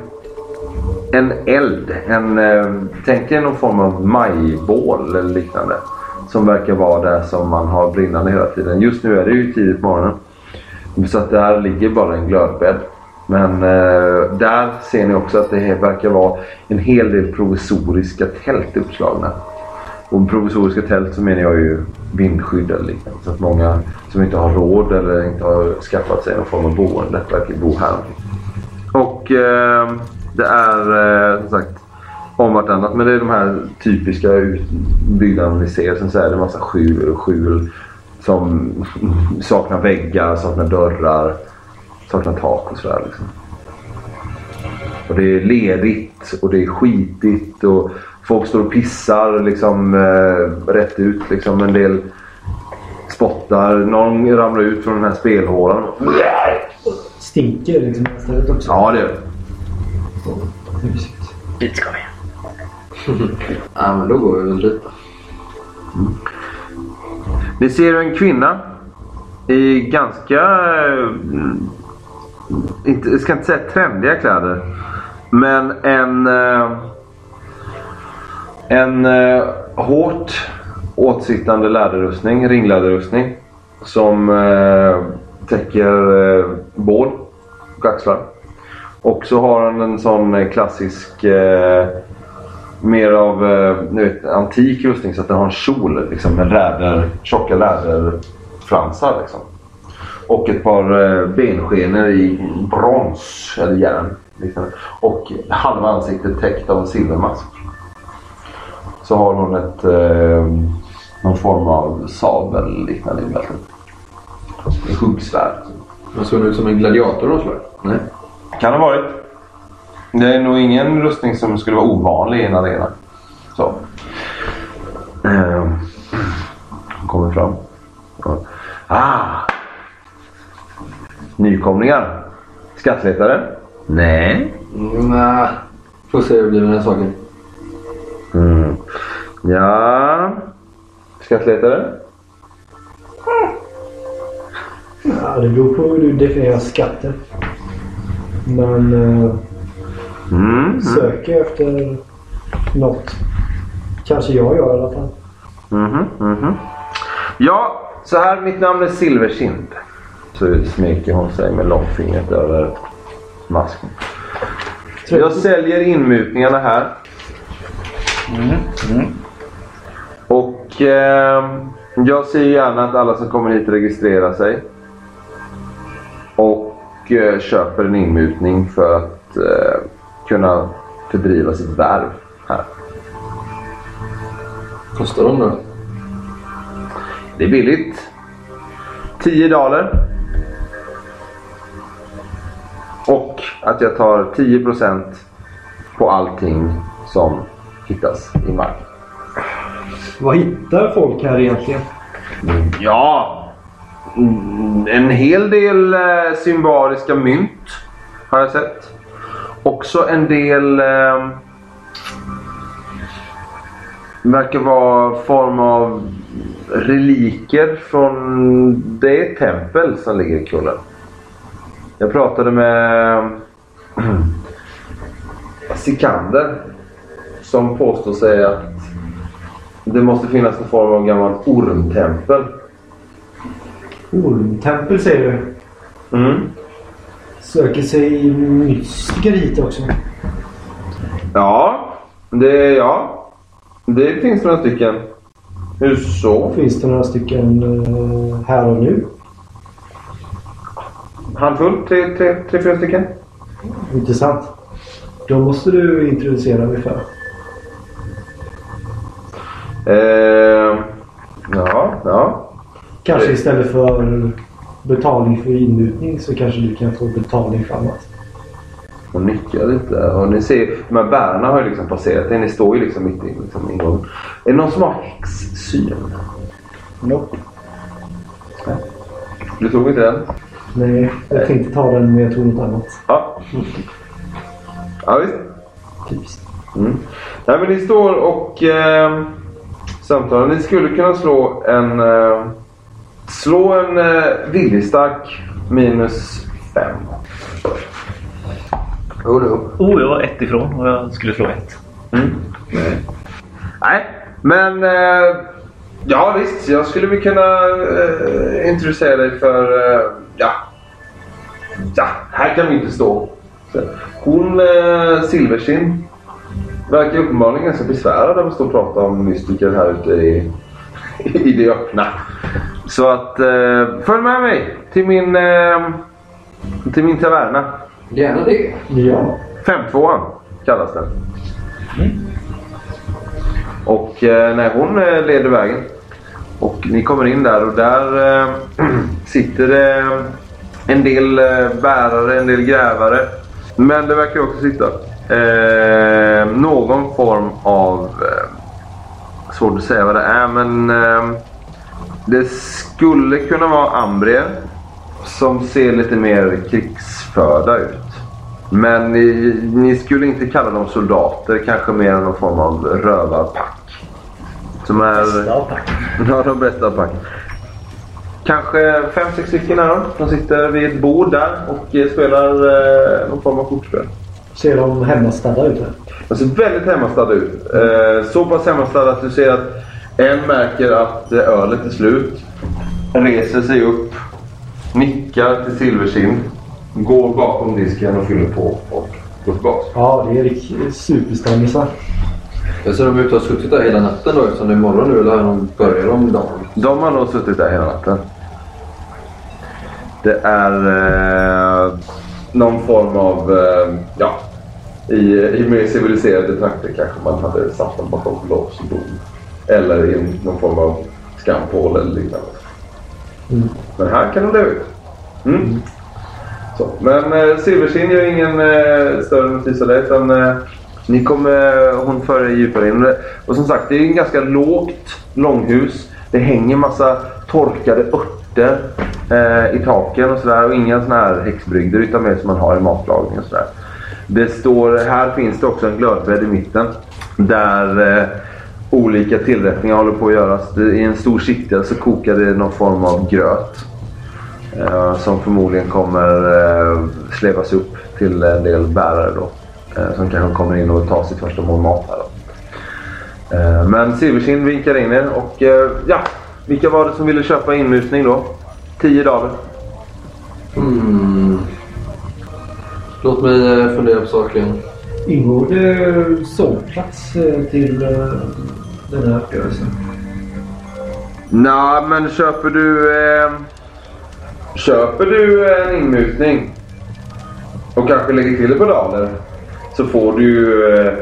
en eld. En, eh, tänk er någon form av majbål eller liknande. Som verkar vara det som man har brinnande hela tiden. Just nu är det ju tidigt på morgonen. Så att där ligger bara en glödbädd. Men eh, där ser ni också att det verkar vara en hel del provisoriska tält uppslagna. Och med provisoriska tält så menar jag ju vindskydd eller liknande. Så att många som inte har råd eller inte har skaffat sig någon form av boende verkligen bor här. Och eh, det är eh, som sagt om vartannat. Men det är de här typiska byggnaderna vi ser. Sen så är det en massa skjul, skjul som saknar väggar, saknar dörrar, saknar tak och sådär. Liksom. Och det är ledigt och det är skitigt och folk står och pissar liksom eh, rätt ut. Liksom. En del spottar. Någon ramlar ut från den här spelhålan. Stinker liksom stället också. Ja, det gör det. Mysigt. Dit ska vi. Ja, men då går vi väl dit då. Ni ser en kvinna i ganska, eh, inte, jag ska inte säga trendiga kläder. Men en, eh, en eh, hårt åtsittande läderrustning, ringläderrustning. Som eh, täcker eh, bål och axlar. Och så har han en sån klassisk eh, mer av eh, vet, antik rustning så att den har en kjol liksom, med läder, tjocka läderfransar. Liksom. Och ett par eh, benskenor i brons eller järn. Liksom. Och halva ansiktet täckt av en silvermask. Så har hon ett, eh, någon form av sabel liknande i bältet. En huggsvärd. Man såg ut som en gladiator någon slag. Nej. Kan ha varit. Det är nog ingen rustning som skulle vara ovanlig i en arena. Så. Ehm. Kommer fram. Ja. Ah! Nykomlingar? Skattletare? Nej. Mm, nej. Får se hur det blir med den saken. Mm. Ja. Skattletare? Ja, det beror på hur du definierar skatter. Men eh, Mm. mm. söker efter något. Kanske jag gör i alla fall. Mhm, mhm. Ja, så här. Mitt namn är Silverkind. Så smeker hon sig med långfingret över masken. Jag säljer inmutningarna här. Och eh, jag ser gärna att alla som kommer hit registrerar sig. Och eh, köper en inmutning för att eh, kunna fördriva sitt värv här. Kostar de då? Det är billigt. 10 dollar. Och att jag tar 10% på allting som hittas i marken. Vad hittar folk här egentligen? Ja, en hel del eh, symboliska mynt har jag sett. Också en del eh, verkar vara form av reliker från det tempel som ligger i kullen. Jag pratade med eh, Sikander som påstår sig att det måste finnas en form av gammalt ormtempel. Ormtempel säger du. Mm. Söker sig mystiker hit också. Ja, det, ja. det finns några stycken. Hur så? Finns det några stycken eh, här och nu? Handfull? Tre, tre, tre fyra stycken? Intressant. Då måste du introducera mig för. Eh, ja, ja. Kanske Eh. istället för betalning för inmutning så kanske du kan få betalning för annat. Hon nickar lite. Och ni ser, de här bärarna har ju liksom passerat er. Ni står ju liksom mitt i liksom, ingången. Är det någon som har häxsyn? Nope. Du tog inte den? Nej, jag tänkte ta den men jag tog något annat. Ja. Ja, visst. Typiskt. Mm. Nej, men ni står och eh, samtalar. Ni skulle kunna slå en... Eh, slå en eh, viljestark minus fem. Jo, jo. Oh, jag var ett ifrån och jag skulle slå ett. Nej, men... Eh, ja, visst. Jag skulle väl kunna eh, introducera dig för... Eh, ja. Ja, här kan vi inte stå. Så, Hon, eh, Silversin, verkar uppenbarligen ganska besvärad av att stå och prata om mystiker här ute i, i det öppna. Så att eh, följ med mig till min, eh, till min taverna. Gärna det. Ja. 52an kallas den. Och eh, nej, hon eh, leder vägen. Och ni kommer in där och där eh, sitter det en del eh, bärare, en del grävare. Men det verkar också sitta eh, någon form av... Eh, svårt att säga vad det är men eh, det skulle kunna vara ambrier som ser lite mer krigsförda ut. Men ni, ni skulle inte kalla dem soldater, kanske mer någon form av rövarpack. Som är... Ja, de bästa av packen. Kanske fem, sex stycken är de. De sitter vid ett bord där och eh, spelar eh, någon form av kortspel. Ser de hemmastadda ut? De ser väldigt hemmastadda ut. Eh, så pass hemmastadda att du ser att en märker att eh, ölet är slut. Reser sig upp. Nickar till Silverkind. Går bakom disken och fyller på och går tillbaka. Ja, det är riktigt superstammisar. Jag ser de ute och har suttit där hela natten då eftersom det är morgon nu eller de börjat om dagen? De har nog suttit där hela natten. Det är eh, någon form av, eh, ja, i, i mer civiliserade trakter kanske man hade satt dem bakom bom. Eller i någon form av skampål eller liknande. Mm. Men här kan de leva ut. Mm. Så. Men eh, Silversin gör ingen eh, större notis av det. Utan, eh, ni kommer, hon för er djupare in. Och som sagt, det är en ganska lågt långhus. Det hänger massa torkade örter eh, i taken och sådär. Och inga sådana här häxbrygder utan mer som man har i matlagning och sådär. Det står, här finns det också en glödbädd i mitten. Där eh, olika tillrättningar håller på att göras. Det- I en stor kittel så kokar det någon form av gröt. Eh, som förmodligen kommer eh, slevas upp till en del bärare då. Eh, som kanske kommer in och tar sitt första mål mat här då. Eh, men Silverkind vinkar in er och eh, ja, vilka var det som ville köpa inmutning då? 10 daler. Mm. Låt mig eh, fundera på saken. Ingår det sovplats eh, till eh, den här uppgörelsen? Nej, men köper du... Eh, köper du en inmutning och kanske lägger till ett par daler så får du eh,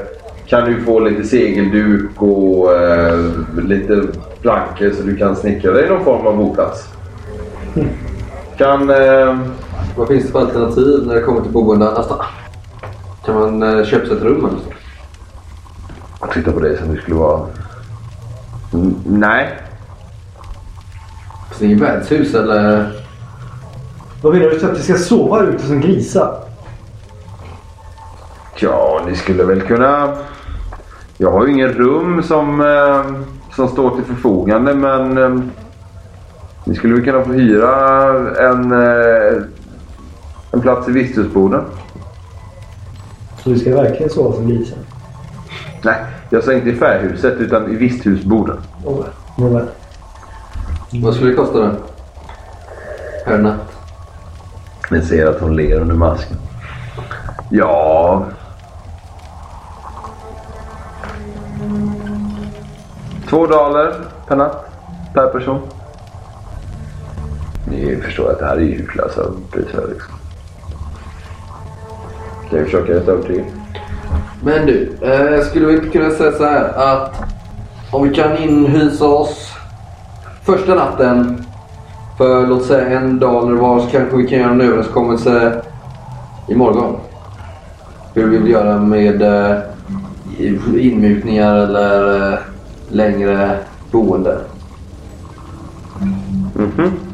kan du få lite segelduk och eh, lite plankor så du kan snickra dig någon form av boplats. Kan... Eh, Vad finns det för alternativ när det kommer till boende annars då? Kan man eh, köpa sig ett rum eller så? jag tittar på dig som du skulle vara... Mm, nej. Finns det inget värdshus eller? Vad menar du? Så att vi ska sova ute som grisar? Ja, ni skulle väl kunna... Jag har ju ingen rum som, eh, som står till förfogande men eh, ni skulle väl kunna få hyra en, en plats i visthusboden. Så vi ska verkligen sova som grisar? Nej, jag sa inte i färghuset utan i visthusboden. Nåväl. Nåväl. Vad skulle det kosta då? Per natt? Ni ser att hon ler under masken. Ja... Två daler per natt. Per person. Ni förstår att det här är ju hutlösa priser liksom. Kan jag försöka rätta övertyga? Men du, eh, skulle vi inte kunna säga så här att om vi kan inhysa oss första natten för låt säga en daler var så kanske vi kan göra en överenskommelse imorgon. Hur vi vill göra med eh, inmutningar eller eh, längre boende. Mhm. Du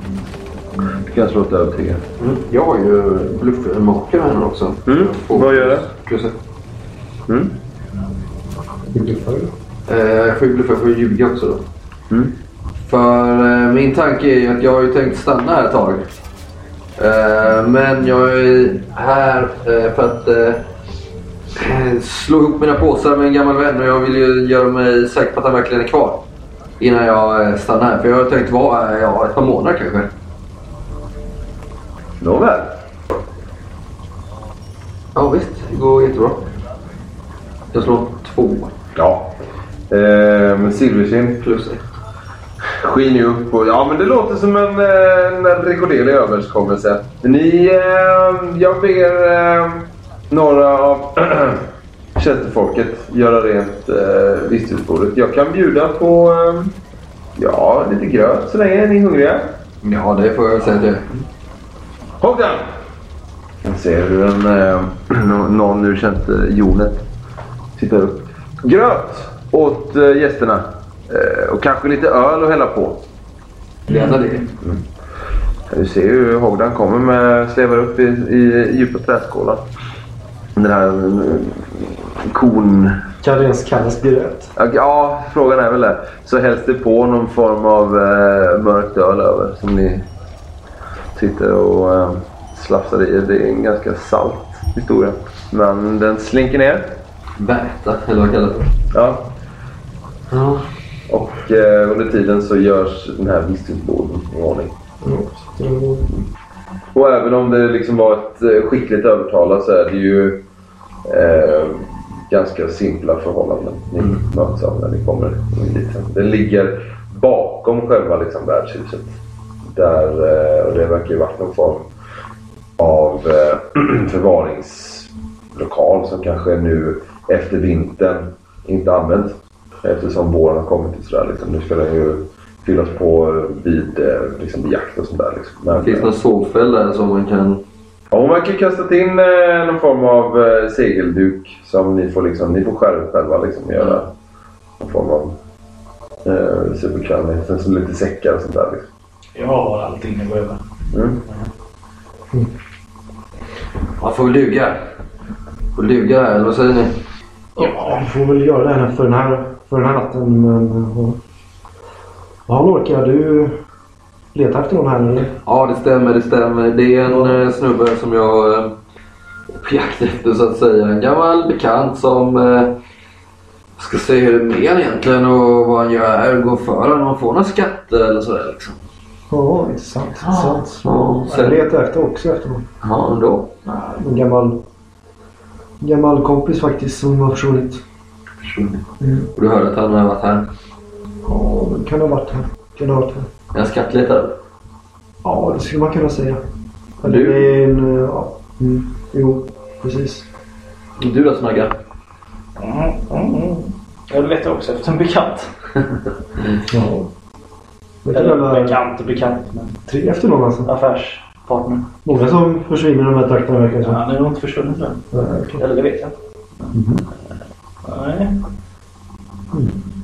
kan slå ett övertyga. Mm. Jag har ju bluffmakare här nu också. Mm. Vad gör det? Plus ett. Mm. Hur bluffar du? Eh, Jag får ju bluffa, jag får ju ljuga också då. Mm. För eh, min tanke är ju att jag har ju tänkt stanna här ett tag. Eh, men jag är här eh, för att eh, eh, slå ihop mina påsar med en gammal vän och jag vill ju göra mig säker på att han verkligen är kvar. Innan jag eh, stannar här. För jag har tänkt vara här ja, ett par månader kanske. Nåväl. Ja visst, det går jättebra. Jag slår två Ja. Eh, Silverkind plus ett. skiner upp och ja men det låter som en, eh, en rekorderlig överenskommelse. Ni, eh, jag ber eh, några av tjänstefolket göra rent eh, visthusbordet. Jag kan bjuda på eh, ja, lite gröt så länge ni är hungriga. Ja, det får jag väl säga att. Håkan! Jag ser hur en, eh, nå- någon ur tjänstehjonet tittar upp. Gröt åt eh, gästerna. Eh, och kanske lite öl att hälla på. Gärna det. Du ser ju hur Hogdan kommer med, slevar upp i, i djupa träskålar. Den här eh, kon... Kan det ens kallas gröt? Ja, frågan är väl det. Så hälls det på någon form av eh, mörkt öl över som ni sitter och eh, slafsar i. Det är en ganska salt historia. Men den slinker ner. Väta, eller vad kallas det? Ja. Ja. Och eh, under tiden så görs den här visthusborden i ordning. Och även om det liksom var ett eh, skickligt övertalande så är det ju eh, ganska simpla förhållanden ni möts av när ni kommer dit. Det ligger bakom själva liksom, värdshuset. Där, eh, och det verkar ju varit någon form av eh, förvaringslokal som kanske nu efter vintern inte används. Eftersom våren har kommit och sådär. Liksom. Nu ska den ju fyllas på vid, eh, liksom, jakt och sånt där. Liksom. Men, Finns det någon sovfäll där som man kan... Ja, man kan ju kasta in eh, någon form av eh, segelduk som ni får, liksom, ni får skära upp själva. Liksom, och göra någon form av eh, superkranning. Sen så lite säckar och sånt där. Liksom. Jag har allting ni behöver. Mm. Man får väl duga. Får duga här, eller vad säger ni? Ja, vi får väl göra det här för den här, för den här natten. Men, ja. ja, Lorca, du letar efter någon här eller? Ja, det stämmer, det stämmer. Det är en eh, snubbe som jag eh, är på jakt efter så att säga. En gammal bekant som eh, ska se hur det är med egentligen och vad han gör här. Går för honom. Om han får några skatter eller sådär liksom. Ja, intressant. intressant. Ja, Jag letar efter också efter någon. Ja, ändå. En gammal, gammal kompis faktiskt som har försvunnit. Och du hörde att han har varit här. Ja, det kan ha varit här. Kan ha varit här. Är han skattletare? Ja, det skulle man kunna säga. Eller Du? en... eh, Ja. Mm. Jo, precis. Du då Snagga? Mm, mm, mm. Jag letar också efter en bekant. Ja. Eller bekant och bekant, men tre efter någon alltså. affärspartner. Många som försvinner i de här trakterna verkar det Ja, som. han är nog inte försvunnen än. Eller det vet jag inte. Nej.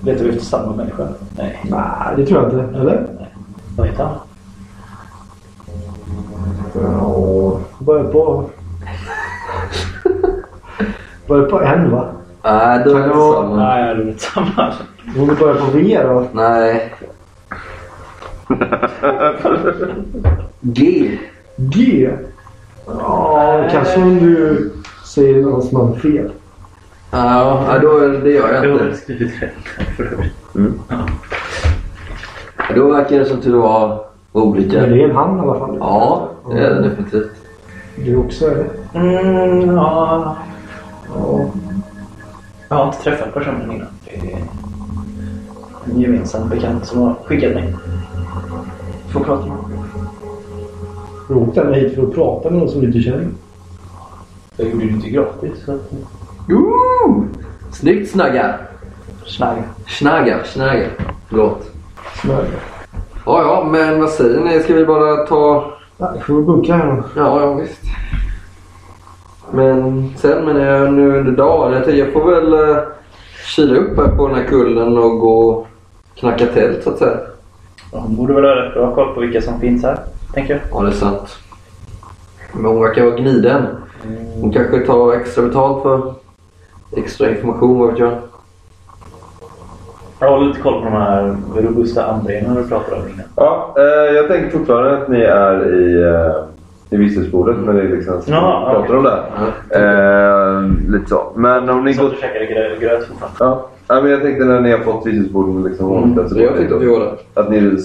Letar vi efter samma människa? Nej. Nej, det tror jag inte. Eller? Nej. Vad heter han? Ja, börjar på... börjar på en va? Nej, då är det inte samma. Nej, det är inte samma. Om det börjar på V då? Nej. G. G? Ja, kanske om du säger hans namn fel. Ja, ja, då, det gör jag Jag har inte. skrivit rätt för övrigt. Då verkar det som tur var olika. Men det är en han i alla fall. Ja, det är det definitivt. Du också eller? Mm, ja. Ja. Jag har inte träffat personen innan. Det är en gemensam bekant som har skickat mig. Med honom. Du åkte ända hit för att prata med någon som du inte känner. Jag gjorde det inte gratis. Så att... Ooh! Snyggt Snagga! Snagga. Snagga, snagga. Förlåt. Smörja. Ja, ja, men vad säger ni? Ska vi bara ta... Ja, får vi bunkra här? Ja, ja visst. Men sen menar jag nu under dagen. Jag, tänkte, jag får väl uh, kila upp här på den här kullen och gå och knacka tält så att säga. Hon borde väl ha rätt bra koll på vilka som finns här, tänker jag. Ja, det är sant. Men hon verkar vara gniden. Hon kanske tar extra betalt för extra information, vad vet jag. Jag håller lite koll på de här robusta andrearna du pratade om innan. Ja, eh, jag tänker fortfarande att ni är i, eh, i visselbordet när ni liksom Ja, pratar okej. om det. här. Eh, lite så. Men om ni Så går... du käkade grö- gröt fortfarande? Ja. ja, men jag tänkte när ni har fått visselborden liksom ordnat så Så jag tyckte att vi där. Att ni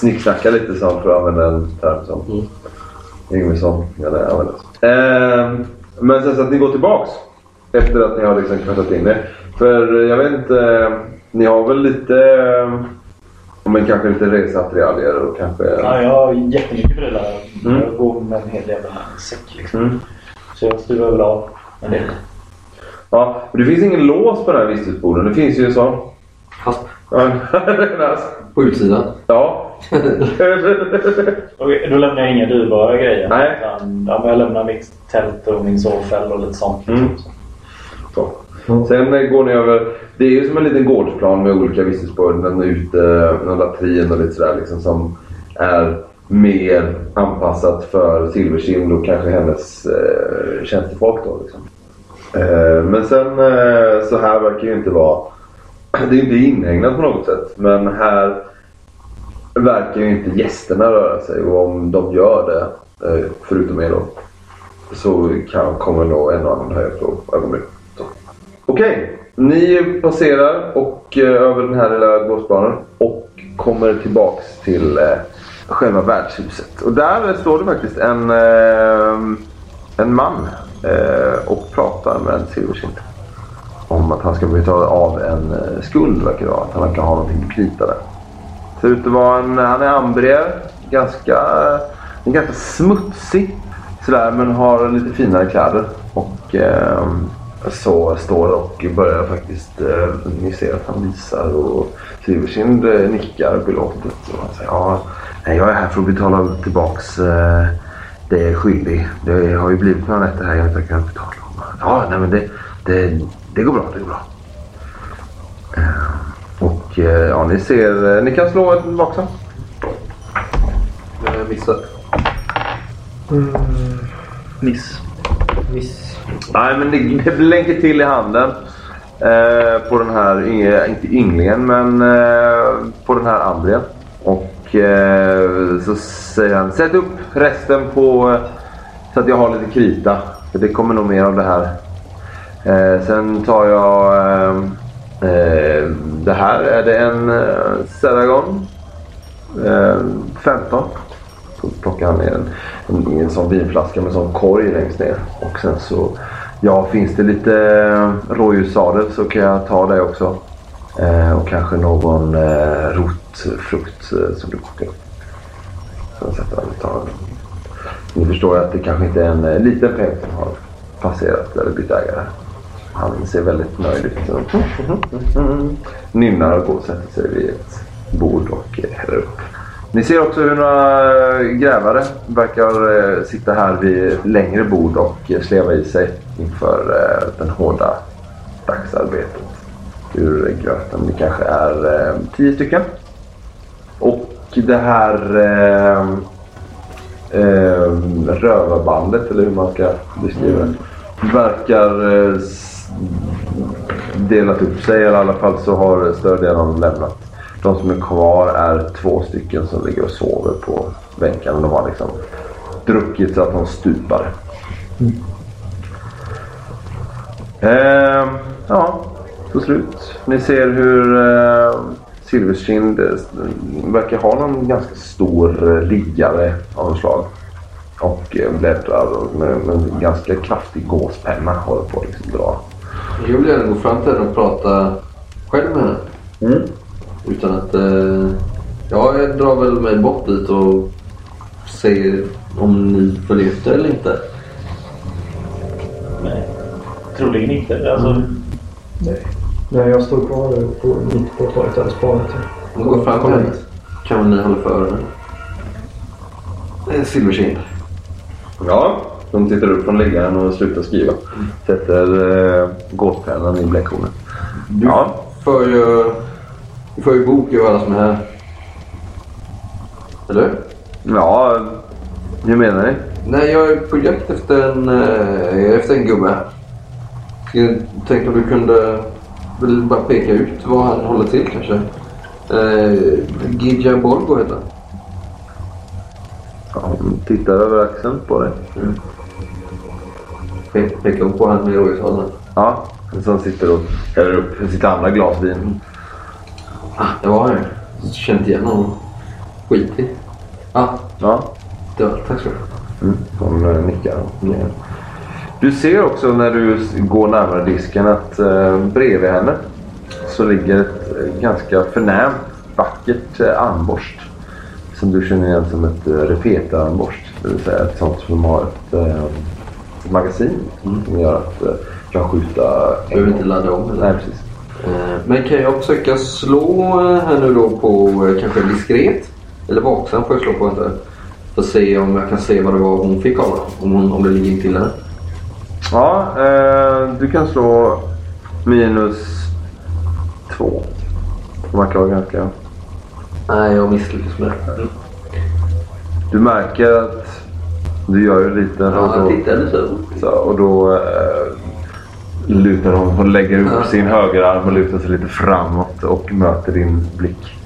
snicksnackar lite som för att använda en term som Mm. Yngvesson gärna använder. Eh, men sen så att ni går tillbaks efter att ni har liksom kvartat in er. För jag vet inte, ni har väl lite, eh, men kanske lite reseattiraljer och kanske... Ja, jag har jättemycket prylar. Mm. Jag går med en hel jävla säck liksom. Mm. Så jag stuvar väl av en del. Ja, men det finns ingen lås på den här vistelsebordet. Det finns ju en sån. Fast Ja, en hasp. på utsidan. ja. Okej, då lämnar jag inga dyrbara grejer. Nej. Utan, ja, men jag lämnar mitt tält och min sovfäll och lite sånt. Mm. Så. Sen eh, går ni över. Det är ju som en liten gårdsplan med olika vistelsebord. En ute, någon latrin och lite sådär liksom som är mer anpassat för Silverkind och kanske hennes eh, tjänstefolk då liksom. Eh, men sen eh, så här verkar ju inte vara. Det är inte inhägnat på något sätt. Men här verkar ju inte gästerna röra sig och om de gör det, eh, förutom er då, så kan, kommer nog en och annan höja på ögonbrynet. Okej, Okej, ni passerar och, eh, över den här lilla gårdsplanen och kommer tillbaks till eh, själva värdshuset. Och där står det faktiskt en, eh, en man eh, och pratar med Silverkind. Om att han ska betala av en eh, skuld verkar det vara. Att han verkar ha någonting på krita där. Ser ut att vara en, han är ambrier. Ganska, en ganska smutsig. Sådär, men har lite finare kläder. Och eh, så står och börjar faktiskt, eh, ni ser att han visar och Silverkind eh, nickar belåtet. Och han säger ja, jag är här för att betala tillbaks eh, det jag är skyldig. Det har ju blivit några nätter här jag inte har kunnat betala. Ja, nej men det, det, det går bra, det går bra. Eh, och eh, ja, ni ser, ni kan slå ett vaksam. Jag missat. Mm, Miss. miss. Nej, men det, det blänker till i handen. Eh, på den här, inte ynglingen, men eh, på den här Andrien. Och eh, så säger han, sätt upp resten på eh, så att jag har lite krita. För det kommer nog mer av det här. Eh, sen tar jag eh, eh det här. Är det en eh, Seragon? Eh, 15. Så plockar han ner en, en, en sån vinflaska med sån korg längst ner. Och sen så, ja finns det lite rådjurssadel så kan jag ta det också. Eh, och kanske någon eh, frukt eh, som du kokar upp. Sen tar den. Ni förstår att det kanske inte är en eh, liten peng som har passerat eller bytt ägare. Han ser väldigt nöjd ut. Nynnar och går och sätter sig vid ett bord och eh, häller upp. Ni ser också hur några grävare verkar sitta här vid ett längre bord och sleva i sig inför den hårda dagsarbetet ur gröten. Det kanske är tio stycken. Det här eh, eh, rövarbandet, eller hur man ska beskriva det, verkar eh, delat upp sig. Eller i alla fall så har större delen av dem lämnat. De som är kvar är två stycken som ligger och sover på bänkarna. De har liksom druckit så att de stupar. Ehm, ja, till slut. Ni ser hur eh, Silverskind eh, verkar ha någon ganska stor eh, liggare av något slag. Och eh, bläddrar med, med en ganska kraftig gåspenna håller på att liksom dra. Jag vill gärna gå fram till henne och prata själv med henne. Mm. Utan att... Eh, ja, jag drar väl mig bort dit och ser om ni följer efter eller inte. Nej. Troligen inte. Alltså, Nej. Nej, jag står kvar på, mitt på torget till. Om jag går fram till henne kan ni hålla för henne. Silverkind. Ja, de tittar upp från liggaren och slutar skriva. Sätter eh, gåspennan i bläckhornet. Du Ja. för ju... Du för ju bok över alla som är här. Eller? Ja, hur menar ni? Nej, jag är på jakt efter en, eh, efter en gubbe. Jag tänkte om du kunde väl bara peka ut var han håller till kanske. Eh, Gidja Borgo heter han. Ja, tittar över axeln på dig. Pe- Pekar på han med rådjurshanen. Ja, som sitter och häller upp sitt andra glas vin. Ah, det var han ju. Känt igen honom. Skitig. Ah, Ja, det var, tack så mycket. mm. hon eh, nickar. Mm. Du ser också när du går närmare disken att eh, bredvid henne så ligger ett eh, ganska förnämt, vackert eh, armborst. Som du känner igen som ett eh, repeta-armborst. Det vill säga ett sånt som har ett, eh, ett magasin som gör att eh, du kan skjuta Behöver inte ladda om eller? Nej, precis. Eh, Men kan jag försöka slå eh, här nu då på kanske diskret? Eller vaksam får jag slå på inte. För att se om jag kan se vad det var hon fick av. Om, hon, om det ligger intill henne. Ja, eh, du kan slå minus två. Det verkar vara ganska... Nej, jag misslyckas med det. Mm. Du märker att du gör ju lite Ja, och jag tittar lite så. och då eh, lutar hon och lägger upp Ja. sin högerarm och lutar sig lite framåt och möter din blick.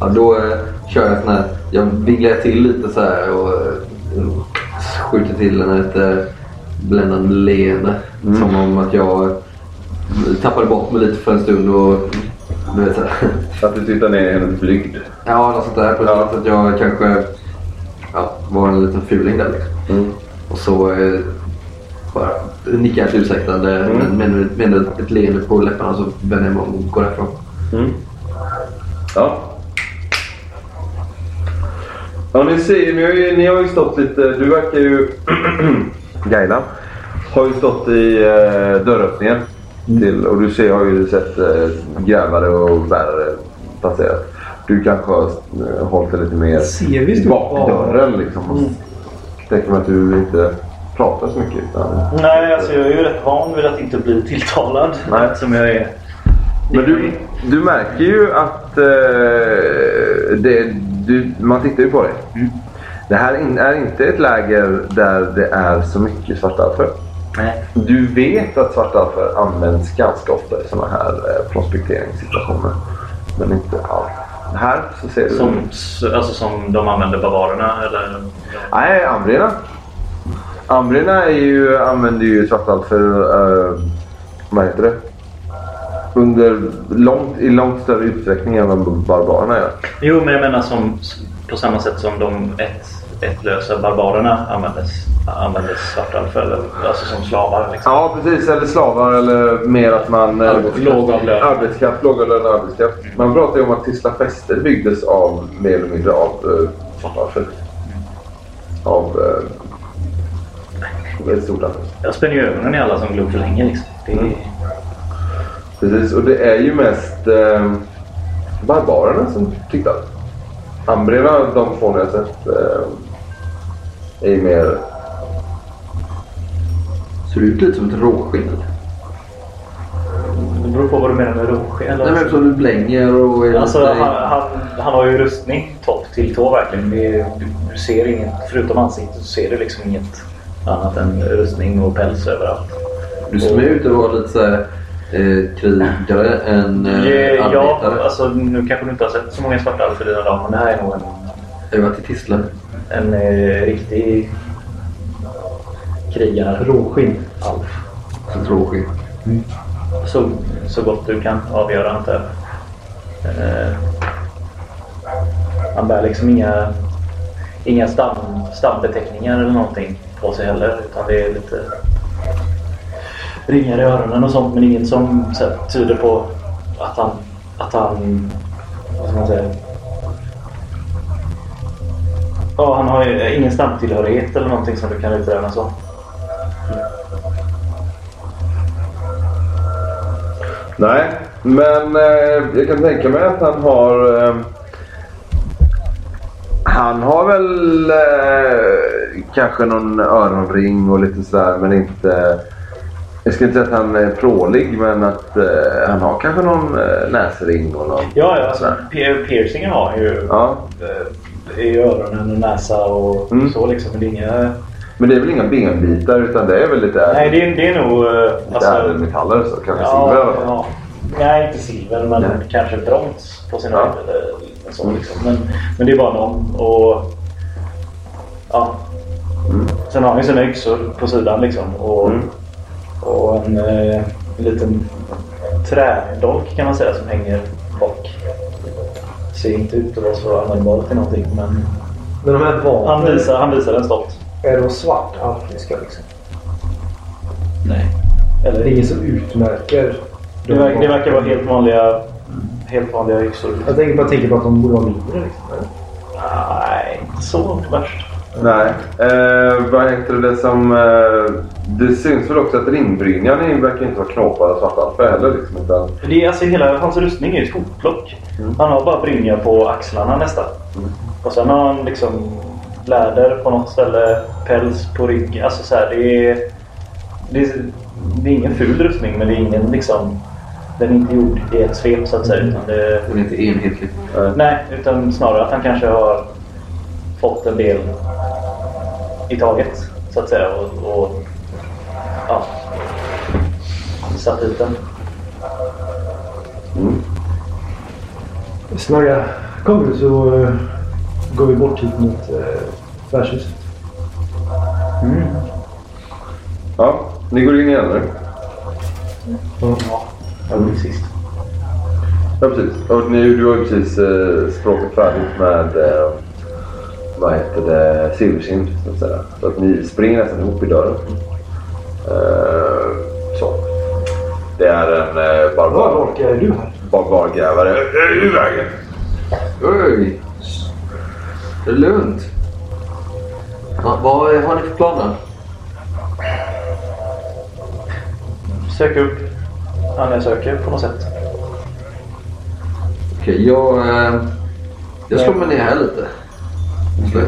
Ja, då eh, kör jag sån här. Jag vigglar till lite så här och eh, skjuter till henne eh, bländande leende. Mm. Som om att jag tappade bort mig lite för en stund och du vet så. Att du tittar ner i hennes blygd. Ja, något sånt där. På Ja. att jag kanske ja, var en liten fuling där liksom. Mm. Och så eh, bara nickar jag ett ursäktande Mm. men med, med ett, ett leende på läpparna så vänder jag mig om och går därifrån. Mm. Ja. Ja, ni ser, ni har, ju, ni har ju stått lite... Du verkar ju... Gaila har ju stått i eh, dörröppningen. Till, och du ser, har ju sett eh, grävare och bärare passera. Du kanske har eh, hållit dig lite mer Ser vi i stort bakdörren liksom. Och tänker mig att du inte pratar så mycket. Utan, nej, alltså jag är ju rätt van vid att inte bli tilltalad. Nej. Som jag är. Men du, du märker ju att eh, det, du, man tittar ju på dig. Det här är inte ett läger där det är så mycket svartalfer. Nej. Du vet att svartalfer används ganska ofta i sådana här eh, prospekteringssituationer. Men inte allt. Här så ser du... Som, alltså som de använder bavarerna eller? Nej, ambrierna. Ambrierna ju, använder ju svartalfer, uh, vad heter det? Under långt, i långt större utsträckning än vad barbarerna gör. Jo, men jag menar som, på samma sätt som de ett, ettlösa barbarerna användes, användes svartalfer. Eller, alltså som slavar. Liksom. Ja, precis. Eller slavar eller mer att man... eh, Lågavlönad. Arbetskraft, lågavlönad arbetskraft. Man pratar ju om att Tisla fäste byggdes av mer eller mindre av uh, svartalfer. Av uh, ett stort antal. Jag spänner ju ögonen i alla som glor för länge. Liksom. Det är, Precis, och det är ju mest eh, barbarerna som tittar. Ambrierna, de få ni har sett, eh, är mer... Ser ut lite som ett råskinn. det beror på vad du menar med råsken. Nej men som du blänger och... är Alltså, lite- han, han, han har ju rustning topp till tå verkligen. Du, du ser inget, förutom ansiktet så ser du liksom inget annat än rustning och päls överallt. Du ser mer ut att vara lite såhär eh, krigare än eh, ja, arbetare. alltså nu kanske du inte har sett så många svarta alfer dina dagar men det här är nog en, har varit i Tisla. en eh, riktig krigare. Råskinn. Alf. Ett råskinn. Så, så gott du kan avgöra antar jag. Eh, han bär liksom inga, inga stam, stambeteckningar eller någonting på sig heller. Utan det är lite ringar i öronen och sånt men inget som så här, tyder på att han, att han, vad ska man säga? Ja, han har ju eh, ingen stamtillhörighet eller någonting som du kan utröna så. Nej, men eh, jag kan tänka mig att han har... Eh, han har väl eh, kanske någon öronring och lite sådär men inte... Jag ska inte säga att han är prålig men att eh, han har kanske någon eh, näsring och någon... Ja, ja alltså, pier- piercingen har han ju Ja, eh, i öronen och näsa och Mm. så liksom. Men det är inga... men det är väl inga benbitar utan det är väl lite, Nej, det är, det är nog... eh, lite ädelmetaller så kanske ja, silver fall. ja. Nej, inte silver men Nej. kanske brons på sin Ja. Eller så liksom. men, men det är bara någon. Och, ja. Mm. Sen har han ju sina yxor på sidan liksom. Och, Mm. Och en, eh, en liten trädolk kan man säga som hänger bak. Ser inte ut att vara så användbar till någonting men Men de här han vapnen, visar, han visar den stolt. är de svart alfiska liksom? Nej. Det är Eller, inget som utmärker det, de verkar, det verkar vara helt vanliga, helt vanliga yxor. Jag tänker bara tänka på att de borde vara mindre liksom. eller? Nej, inte så värst. Nej. Eh, vad heter det som... Eh, det syns väl också att ringbrynjan verkar inte vara knåpad av svartalfer heller. Liksom, utan, Det är, alltså, hela hans rustning är ett hopplock. Mm. Han har bara brynja på axlarna nästan. Och sen har han liksom läder på något ställe, päls på ryggen. Alltså så här, det är, det är... Det är ingen ful rustning men det är ingen liksom... Den är inte gjord i ett svep så att säga. Utan det, Den är inte enhetlig. nej, utan snarare att han kanske har fått en del i taget så att säga. Och, och ja, satt dit den. mm. Snagga, kommer du så eh, går vi bort hit mot uh, värdshuset. Ja, ni går in igen nu. Ja, jag var sist. Ja, precis. Och ni, du har ju precis eh, språket färdigt med eh, vad heter det, silverskinn så att säga. Så att ni springer nästan ihop i dörren. Eh, så. Det är en eh, Var barbar, orkar är du här? barbargrävare. Ur vägen! Oj! Det är lugnt. Va, vad har ni för planer? Sök upp han jag söker på något sätt. Okej, jag, eh, jag slår mig ner här lite. Slå.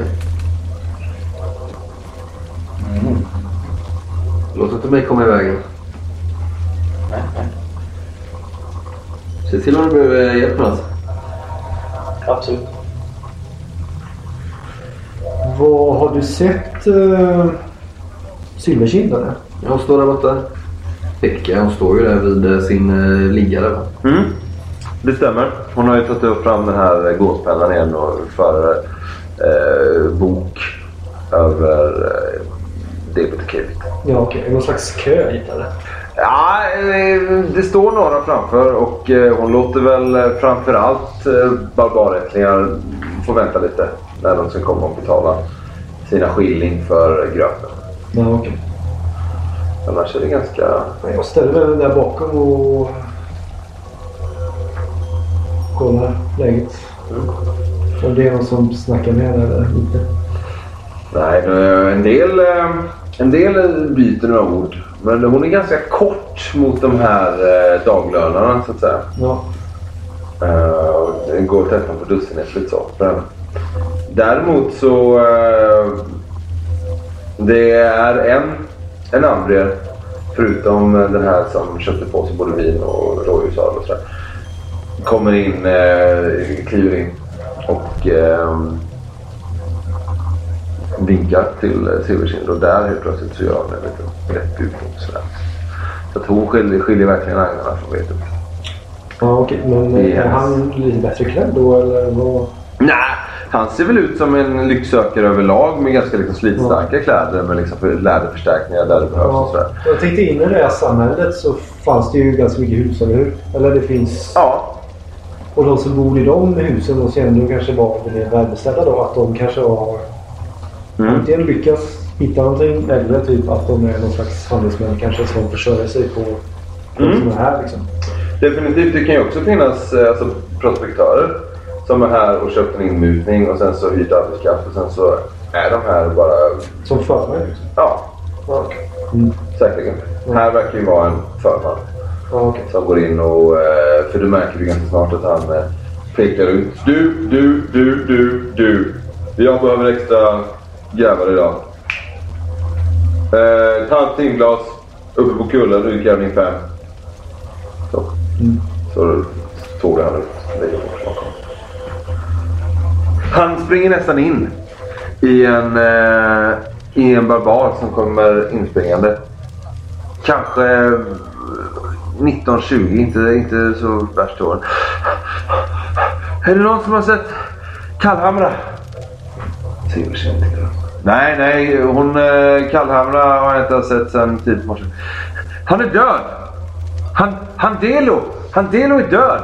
Låt inte mig komma i vägen. Nej, nej. Se till om du behöver hjälp med något. Absolut. Vad har du sett uh, Silverkind eller? Hon står där borta. Pekka, hon står ju där vid eh, sin uh, liggare. Va? Mm. Det stämmer. Hon har ju tagit upp fram den här gåspennan igen och för eh, bok över eh, debet och kredit. Ja okay. någon slags kö hit eller? Ja, eh, det står några framför och eh, hon låter väl eh, framförallt barbarättlingar få vänta lite när de ska komma och betala sina skilling för gröten. Ja, okej. Okay. Annars är det ganska... Jag ställer mig där bakom och kollar läget. Mm. Om det är någon som snackar med eller inte. Nej, en del, en del byter några ord. Men hon är ganska kort mot de här eh, daglönarna så att säga. Ja. Uh, går att träffa på dussinäpplet så för henne. Däremot så... Uh, det är en, en Ambrier. Förutom den här som köpte på sig både vin och rådjurssadel och sådär. Kommer in, uh, kliver in och um, vinkar till Silversind och där helt plötsligt så gör hon en liten lätt bugning sådär. Så att hon skiljer, skiljer verkligen agnarna från vetet. Ja okej, men yes. är han lite bättre klädd då eller vad? Nej, han ser väl ut som en lycksökare överlag med ganska liksom slitstarka ja. kläder med liksom läderförstärkningar där det behövs ja. och sådär. Jag tänkte in i det här samhället så fanns det ju ganska mycket hus, eller hur? Eller det finns... Ja. Och de som bor i de husen måste ju ändå kanske vara mer välbeställda då. Att de kanske har Mm. Antingen lyckas hitta någonting eller typ att de är någon slags handelsmän kanske som försörjer sig på mm. som är här liksom. Definitivt. Det kan ju också finnas eh, alltså, prospektörer som är här och köpt en inmutning och sen så hyrt arbetskraft och sen så är de här bara... Som förman liksom? Ja. okay. mm. Säkerligen. Mm. Här verkar ju vara en förman. okay. Som går in och... Eh, för du märker ju ganska snart att han eh, pekar ut. Du, du, du, du, du. Jag behöver extra jävlar idag. Eh, ett halvt timglas uppe på kullen, utjämning 5. Så. Mm. Så tog han ut Han springer nästan in i en, eh, i en barbar som kommer inspringande. Kanske 19-20, inte, inte så värst år. Är det någon som har sett Kallhamra? Silversen tittar Nej, nej. Hon eh, Kallhamra har jag inte sett sedan typ tidigt morse. Han är död! Han, han Delo! Han Delo är död!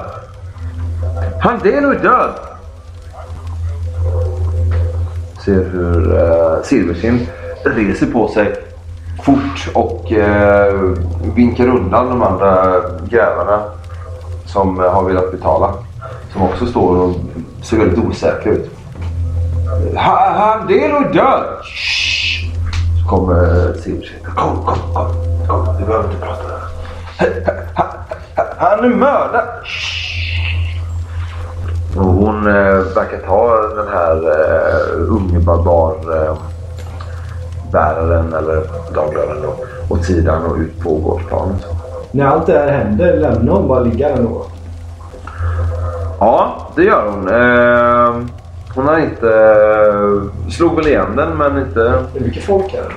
Han Delo är död! Ser hur eh, uh, Silversin reser på sig fort och uh, vinkar undan de andra grävarna som uh, har velat betala. Som också står och ser väldigt osäkra ut. Han, det är nog död. Shh. Så kommer Silverskinn. Kom, kom, kom. kom. Vi behöver inte prata. Han, är mördad. Och hon eh, verkar ta den här eh, unge barbar eh, eller daglönaren åt sidan och ut på gårdsplanen. När allt det här händer, lämnar hon bara ligga där då? Ja, det gör hon. Eh, hon har inte... Slog väl igen den men inte... Det är mycket folk här.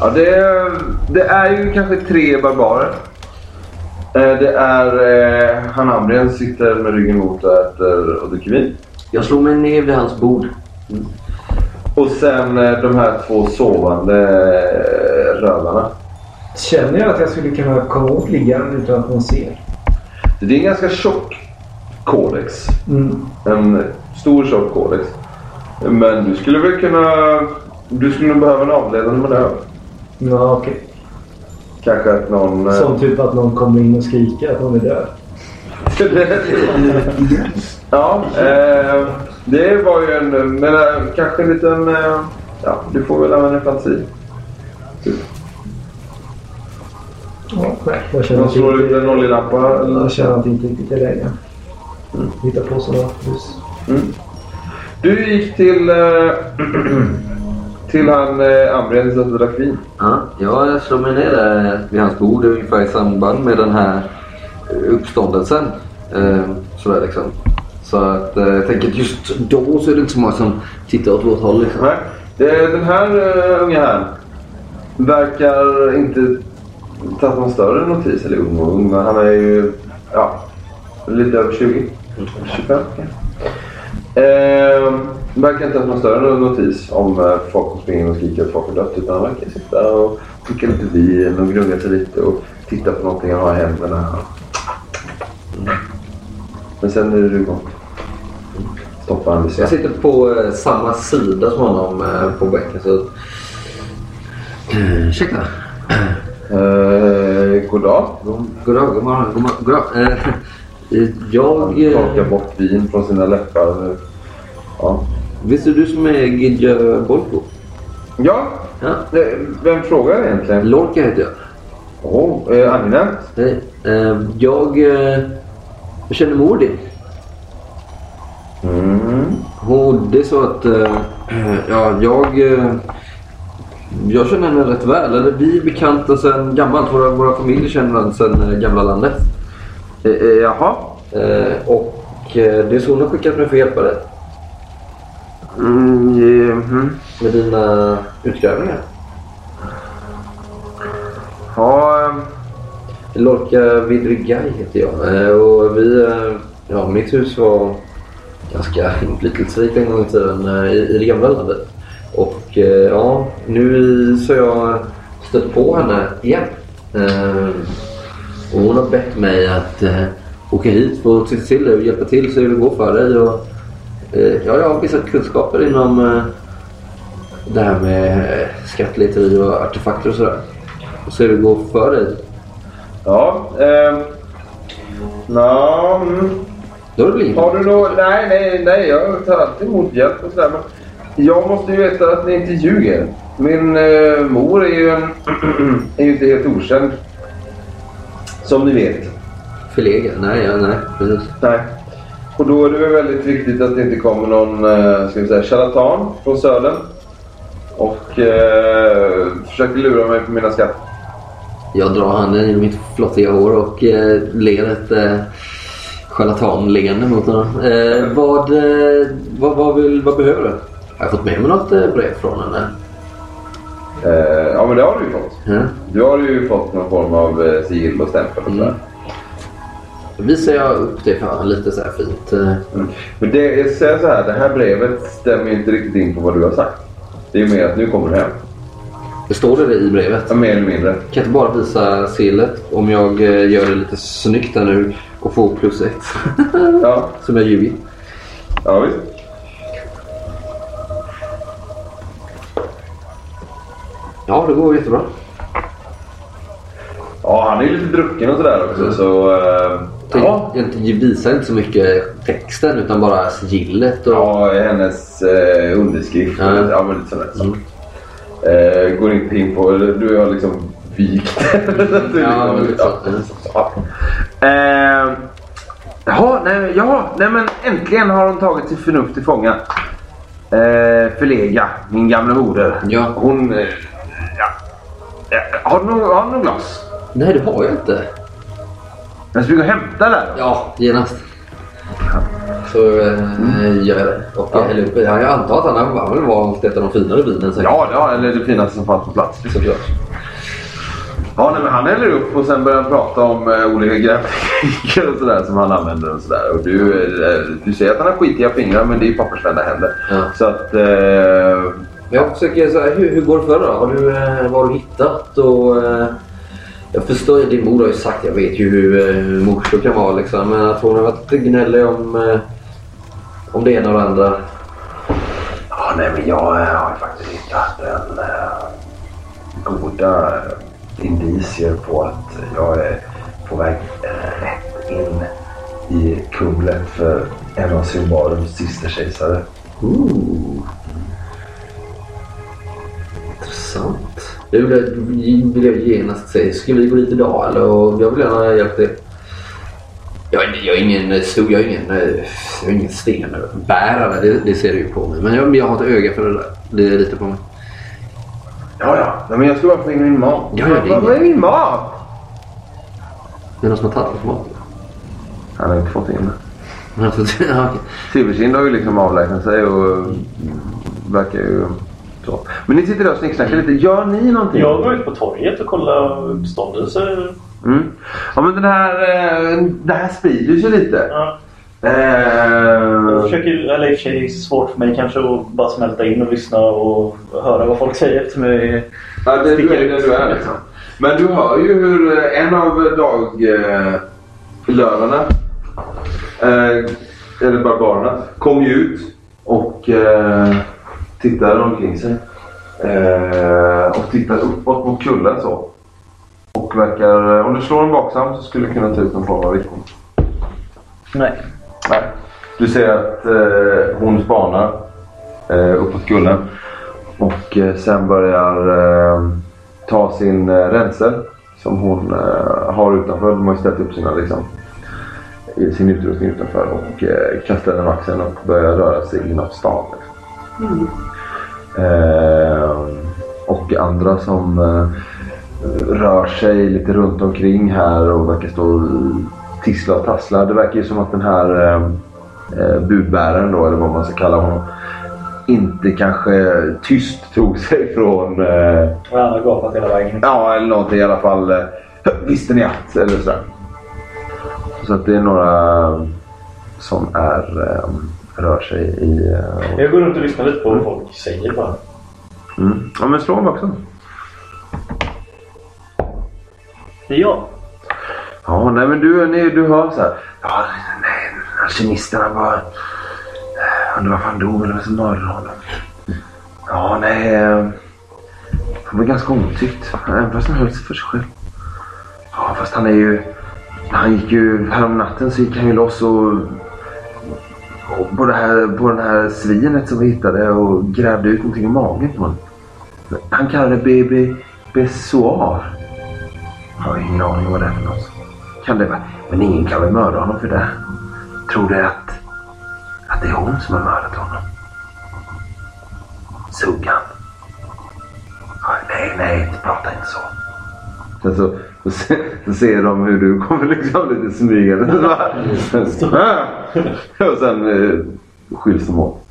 Ja, det, det är ju kanske tre barbarer. Eh, det är... Eh, Hanamrien sitter med ryggen mot och äter och dricker vin. Jag slog mig ner vid hans bord. Mm. Och sen eh, de här två sovande rövarna. Känner jag att jag skulle kunna komma åt liggaren utan att någon ser? Det är en ganska tjock kodex. Mm. En stor tjock kodex. Men du skulle väl kunna... Du skulle nog behöva en avledande manöver. Ja, okej. Okay. Kanske att någon... Eh, Som typ att någon kommer in och skriker att hon är död. ja, eh, det var ju en... Men äh, kanske en liten... Äh, ja, du får väl använda fantasi. Typ. Ja, nej, jag känner nollig lampa? Jag känner att det inte riktigt är läge. Mm. Hitta på sådana hus. Mm. Du gick till, äh, till han äh, Ambrens och drack vin. Ja, jag slog mig ner där vid hans bord ungefär i samband med den här uppståndelsen. Eh, sådär liksom. Så att eh, jag tänker att just då så är det inte så många som tittar åt vårt håll. Liksom. Nej. Det, den här uh, unga här verkar inte tagit någon större notis. Eller ung och ung, men han är ju ja, lite över 20. 25 kanske. Eh, verkar inte ha någon större notis om eh, folk som springer och skriker att folk har dött. Utan han verkar sitta och dricka lite vin och gnugga sig lite och titta på någonting han har i händerna. Men sen är det du gått. Stoppar han Jag sitter på eh, samma sida som honom eh, på bänken. Så... Ursäkta. Eh, god dag. God dag, god morgon, god morgon. God dag. Eh, eh, jag... Han torkar Eh, bort vin från sina läppar. Ja. visst är du som är Gidja Bolko? Ja, Ja. eh, vem frågar egentligen? Lorca heter jag. Åh, eh, angenämt. Eh, jag, eh, jag känner mor din. Mm. Hon, det är så att eh, ja, jag, eh, jag känner henne rätt väl. Eller vi är bekanta sedan gammalt. Våra, våra familjer känner varandra sedan eh, gamla landet. Eh, eh, jaha. Eh, och eh, det är så hon har skickat mig för att hjälpa dig Mm, mhm. med dina utgrävningar. Ja, Lorca Vidrigai heter jag. Och vi, ja, mitt hus var ganska inflytelserikt en gång i tiden i, i det gamla landet. Och ja, nu så har jag stött på henne igen. Eh, och hon har bett mig att eh, åka hit och titta till dig och hjälpa till så det går för dig. Och, eh, ja, jag har vissa kunskaper inom eh, det här med eh, skattleteri och artefakter och sådär. Så det går för dig. ja. ehm. Nå, mm. Då är det väl Har du något? Nej, nej, nej. Jag tar alltid emot hjälp och sådär. Men jag måste ju veta att ni inte ljuger. Min eh, mor är ju, en, är ju inte helt okänd. Som ni vet. Förlegad? Nej, ja, nej. Precis. Nej. Och då är det väl väldigt viktigt att det inte kommer någon eh, ska vi säga, charlatan från Södern. Och eh, försöker lura mig på mina skatter. Jag drar handen i mitt flottiga hår och eh, ler ett eh, charlatanleende mot honom. Eh, vad, eh, vad, vad, vill, vad behöver du? Har jag fått med mig något eh, brev från henne? Eh, ja, men det har du ju fått. Ja. Du har ju fått någon form av eh, sigill och stämpel och sådär. Mm. Visar jag upp det för honom lite så här fint. eh. Mm. Men det, jag säger så här, det här brevet stämmer ju inte riktigt in på vad du har sagt. Det är mer att nu kommer du hem. Det står det i brevet. Ja, mer eller mindre. Kan jag inte bara visa sillet om jag eh, gör det lite snyggt här nu och får plus ett. Ja, Som jag ljugit. ja visst. Ja, det går jättebra. Ja, han är ju lite drucken och sådär också så... Eh, Tänk, ja. Jag visar inte så mycket texten utan bara sigillet. Och, Ja, hennes eh, underskrift. Ja. Ja, men lite sådär. Mm. Eh, går inte in på... Du har liksom vikt. Ja. Mm. ja. Eh, Jaha, nej, ja, nej men äntligen har hon tagit sitt förnuft till fånga. Eh, förlega, min gamla moder. Ja. Hon... Ja. Eh, Har du någon, har du någon glas? Nej, det har jag inte. Jag ska gå och hämta där. Ja, genast. Så eh, gör jag det. Och jag Ja. häller upp. Ja, jag antar att han har väl valt ett av de finare vinen säkert. Ja, ja, eller det finaste som fanns på plats. Såklart. Ja, nej, men han häller upp och sen börjar han prata om eh, olika grävtekniker och sådär som han använder och sådär. Och du, eh, du säger att han har skitiga fingrar men det är ju pappersvända händer. Ja. Så att... Eh, Men jag försöker så här, hur, hur går det för då? Har du, eh, vad har du hittat? Och, eh, jag förstår din mor har ju sagt, jag vet ju hur eh, morsor kan vara liksom. Men att hon har varit gnällig om, om det ena och det andra. ja, nej, men jag har ju faktiskt hittat en goda indicier på att jag är på väg rätt in i kumlet för en av Symbarums sista kejsare. Ooh. Intressant. Det vill jag, genast säga. Ska vi gå dit idag eller? Och jag vill gärna hjälpa till. Jag, jag är ingen stor, jag är ingen, eh, jag är ingen stenbärare. Det, det ser du ju på mig. Men jag, jag har ett öga för det där. Det är lite på mig. Ja, ja. Nej, men jag ska bara få in min mat. Ja, ja, det är vad är min mat? Det är någon som har tagit hans mat. Han har inte fått in det. Silverkind har ju liksom avlägsnat sig och verkar ju Så. Men ni sitter där och snicksnackar lite. Gör ni någonting? Jag går ut på torget och kollar uppståndelser. Mm. Ja men den här, eh, det här sprider sig lite. Ja. Eh, Jag försöker, eller i och för sig det är svårt för mig kanske att bara smälta in och lyssna och höra vad folk säger efter mig. Ja, det, du är den du är liksom. Men du hör ju hur eh, en av daglönerna, eh, eller barbarerna, kom ju ut och eh, tittade omkring sig. Eh, och tittar uppåt mot kullen så. Och verkar, om du slår en vaksam så skulle du kunna ta ut någon form av riktning. Nej. Nej. Du ser att eh, hon spanar eh, uppåt kullen. Och eh, sen börjar eh, ta sin eh, ränsel som hon eh, har utanför. De har ju ställt upp sina, liksom, sin utrustning utanför. Och eh, kastar den axeln och börjar röra sig inåt stan. Liksom. Eh, och andra som eh, rör sig lite runt omkring här och verkar stå och tissla och tassla. Det verkar ju som att den här eh, eh, budbäraren då, eller vad man ska kalla honom, inte kanske tyst tog sig från... Eh, Jag har gapat hela vägen. ja, eller någonting i alla fall. Eh, visste ni att? Eller sådär. Så att det är några som är, eh, rör sig i... Eh, Jag går runt och lyssnar lite på vad folk säger bara. mm. Ja, men slå en är jag. Ja, nej men du, nej, du hör så här. Ja, nej, alkemisterna var... Undrar varför han dog eller vem som mördade honom. Ja, nej. eh, Han var ganska omtyckt. Även fast han höll sig för sig själv. Ja, fast han är ju... Han gick ju... Härom natten så gick han ju loss och och på, det här, på den här svinet som vi hittade och grävde ut någonting i magen på honom. Han kallade det BB Bessoir. Jag har ingen aning vad det är för något. Kan det vara? Men ingen kan väl mörda honom för det? Tror du att, att det är hon som har mördat honom? Suggan? Nej, nej, prata inte så. Sen så, se, så ser de hur du kommer liksom lite smygande. Och sen eh, skiljs de åt.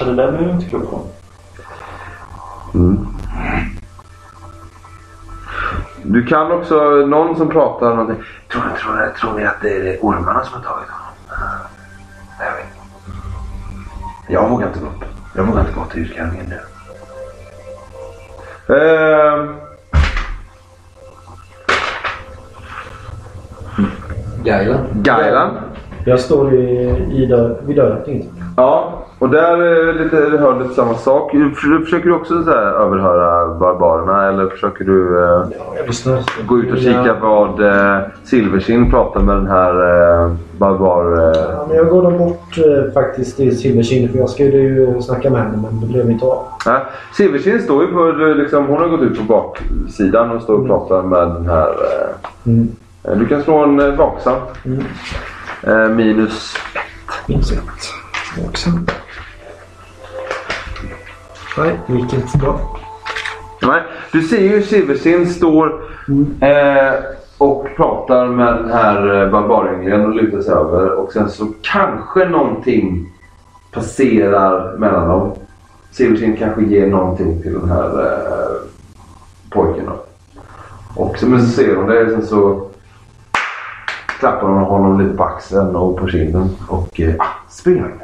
Ja, det där blev jag inte klok på. Mm. Du kan också, någon som pratar någonting. Tror, tror, tror ni att det är ormarna som har tagit honom? Jag vet inte. Jag vågar inte gå upp. Jag vågar inte gå till utgrävningen nu. Ehm, Gailan. Gailan. Jag står i, i dörr, vid dörröppningen. Ja, och där är lite, du hör lite samma sak. Försöker du också så här överhöra barbarerna eller försöker du eh, Ja, gå ut och kika vad eh, Silversin pratar med den här eh, barbar... Eh, Ja, men jag går då bort eh, faktiskt till Silverkind för jag skulle ju snacka med henne men det blev inte av. Nej, Silversin står ju på, liksom, hon har gått ut på baksidan och står och pratar med den här... Eh, Mm. eh, du kan slå en eh, vaksam. Mm. Eh, minus Minus ett. Också. Nej, det gick inte så bra. Nej, du ser ju Silversin står eh, och pratar med den här eh, och lutar sig över. Och sen så kanske någonting passerar mellan dem. Silversin kanske ger någonting till den här eh, pojken. Då. Och så, men så ser hon det. Sen så klappar hon honom lite på axeln och på kinden. Och eh, springer.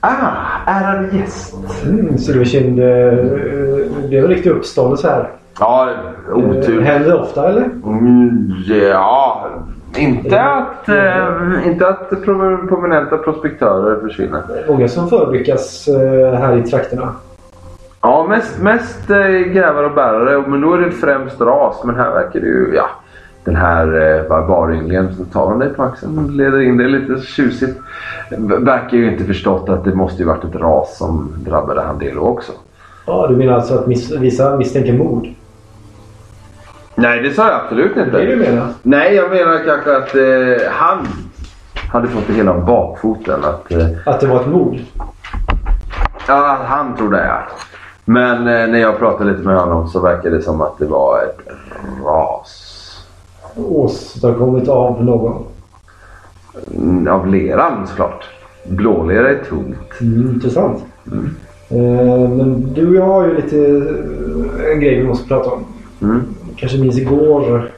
Ah, ärad gäst. Mm, Silverkind, eh, det är en riktig uppståndelse här. Ja, otur. Eh, Händer det ofta eller? Mm, ja, inte att, eh, inte att pro- prominenta prospektörer försvinner. Många som förbryggas eh, här i trakterna. Ja, mest, mest eh, grävare och bärare. Men då är det främst ras. Men här verkar det ju, ja. Den här eh, barbarynglingen som tar han dig på axeln och leder in dig lite tjusigt. Verkar ju inte förstått att det måste ju varit ett ras som drabbade Handelo också. Ja, du menar alltså att miss, vissa misstänker mord? Nej, det sa jag absolut inte. Det är det du menar? Nej, jag menar kanske att eh, han hade fått det hela om bakfoten. Att, eh, Att det var ett mord? ja, han tror det ja. Men eh, när jag pratade lite med honom så verkar det som att det var ett ras. Åstadkommit av någon? Mm, Av leran såklart. blålera är tungt. Mm, intressant. Eh, men du och jag har ju lite eh, en grej vi måste prata om. Mm. Kanske minns igår.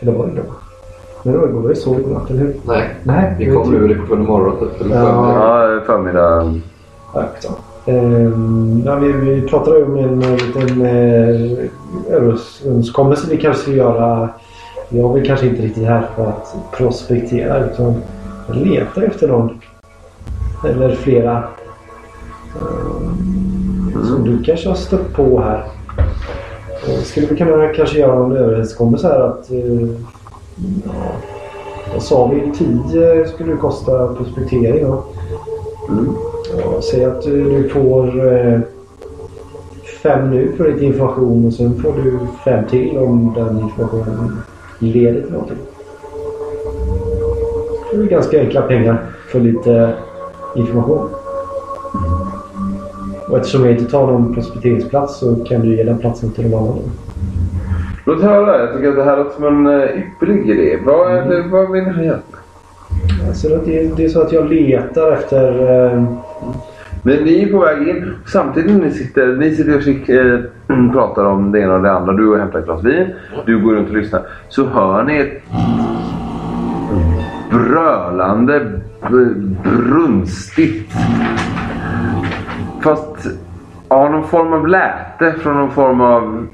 Eller var det då? Nej, det var igår. Det sov i natt, eller hur? Nej, Nej, vi kom ur det på morgon typ. Eller Ja. förmiddag. Ja, förmiddag. Eh, vi, vi pratade ju om en liten eh, överenskommelse vi kanske ska göra. Jag är väl kanske inte riktigt här för att prospektera utan leta efter någon. Eller flera. ehm, som du kanske har stött på här. Eh, Skulle vi kunna kanske göra en överenskommelse här att eh, ja, vad sa vi? 10 skulle det kosta prospektering. då. Mm. Ja, säg att du, får eh, fem nu för lite information och sen får du fem till om den informationen leder till någonting. Det är ganska enkla pengar för lite information. Och eftersom jag inte tar någon prospekteringsplats så kan du ge den platsen till någon annan. Låt höra. Jag tycker att det här låter som en eh, ypperlig idé. Vad, är det, vad vill ni göra? Så att det, det är så att jag letar efter... Eh, Men ni är på väg in. Samtidigt ni sitter, ni sitter och kik- eh, pratar om det ena och det andra. Du hämtar ett glas vin. Du går runt och lyssnar. Så hör ni ett brölande, brunstigt. Fast ja, någon form av läte från någon form av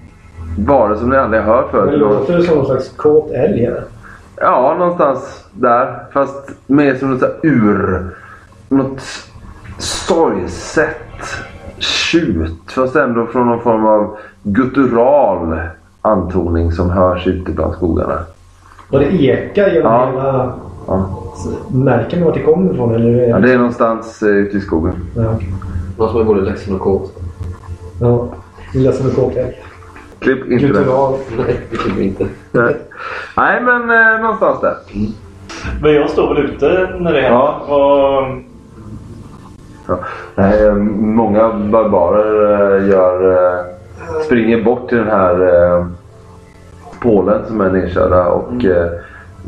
varelse som ni aldrig har hört men förut. låter det som någon slags kåt älg eller? Ja, någonstans där. Fast mer som något så här ur... Något sorgset tjut. Fast ändå från någon form av guttural antoning som hörs ute bland skogarna. Och det ekar genom Ja. hela... Ja, Märker ni vart det kommer ifrån? Eller? är ja det är någonstans eh, ute i skogen. Ja. Någon som är både ledsen och kåt. Ja. Ledsen och kåt. Klipp inte det. Guttural. Nej, det vi inte. Nej. Nej, men eh, någonstans där. Men jag står väl ute när det händer. Ja. Och, Ja. Nej, eh, många barbarer eh, gör, eh, springer bort till den här pålen som är nedkörda och eh,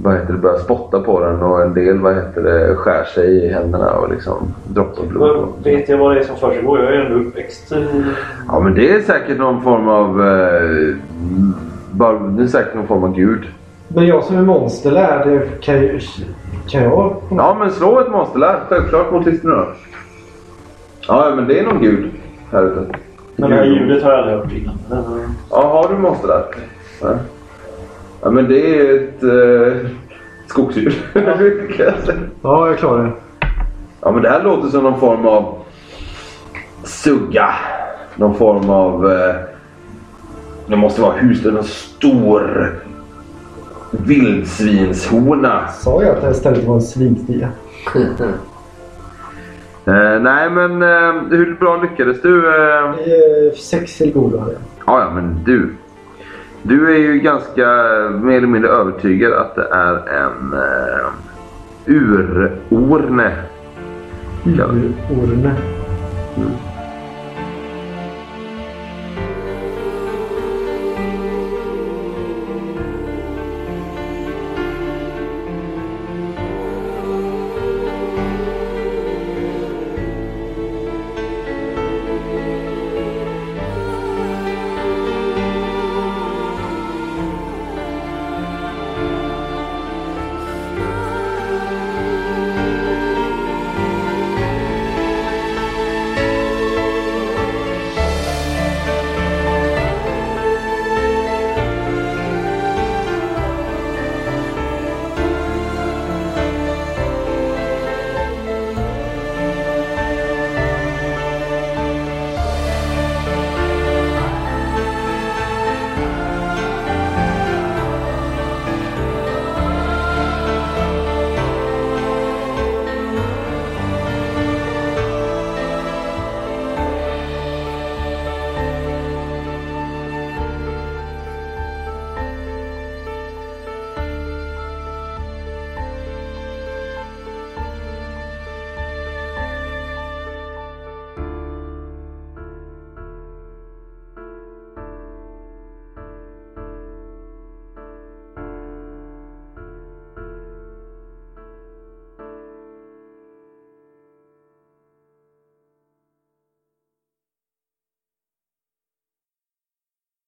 vad heter det, börjar spotta på den och en del vad heter det, skär sig i händerna och liksom droppar blod. vet jag vad det är som försiggår? Jag är ju ändå uppväxt. Ja men det är säkert någon form av det är säkert någon form av gud. Men jag som är monsterlärd, kan, ju, kan jag... Ja men slå ett monsterlär självklart mot listorna. Ja men det är någon gud här ute. Men det här ljudet har jag aldrig hört innan. Ja, har du monsterlär? Ja. ja men det är ett eh, skogsdjur. Ja, jag klarar det. ja men det här låter som någon form av sugga. Någon form av... Eh, det måste vara husdjur. Någon stor vildsvinshona. Sa jag att det här stället var en svinstia? Eh, nej men eh, hur bra lyckades du? Eh, Eh, Sex till godo hade jag. Ja, ja, men du. Du är ju ganska mer eller mindre övertygad att det är en uh, urorne. kallas det. Orne. Mm.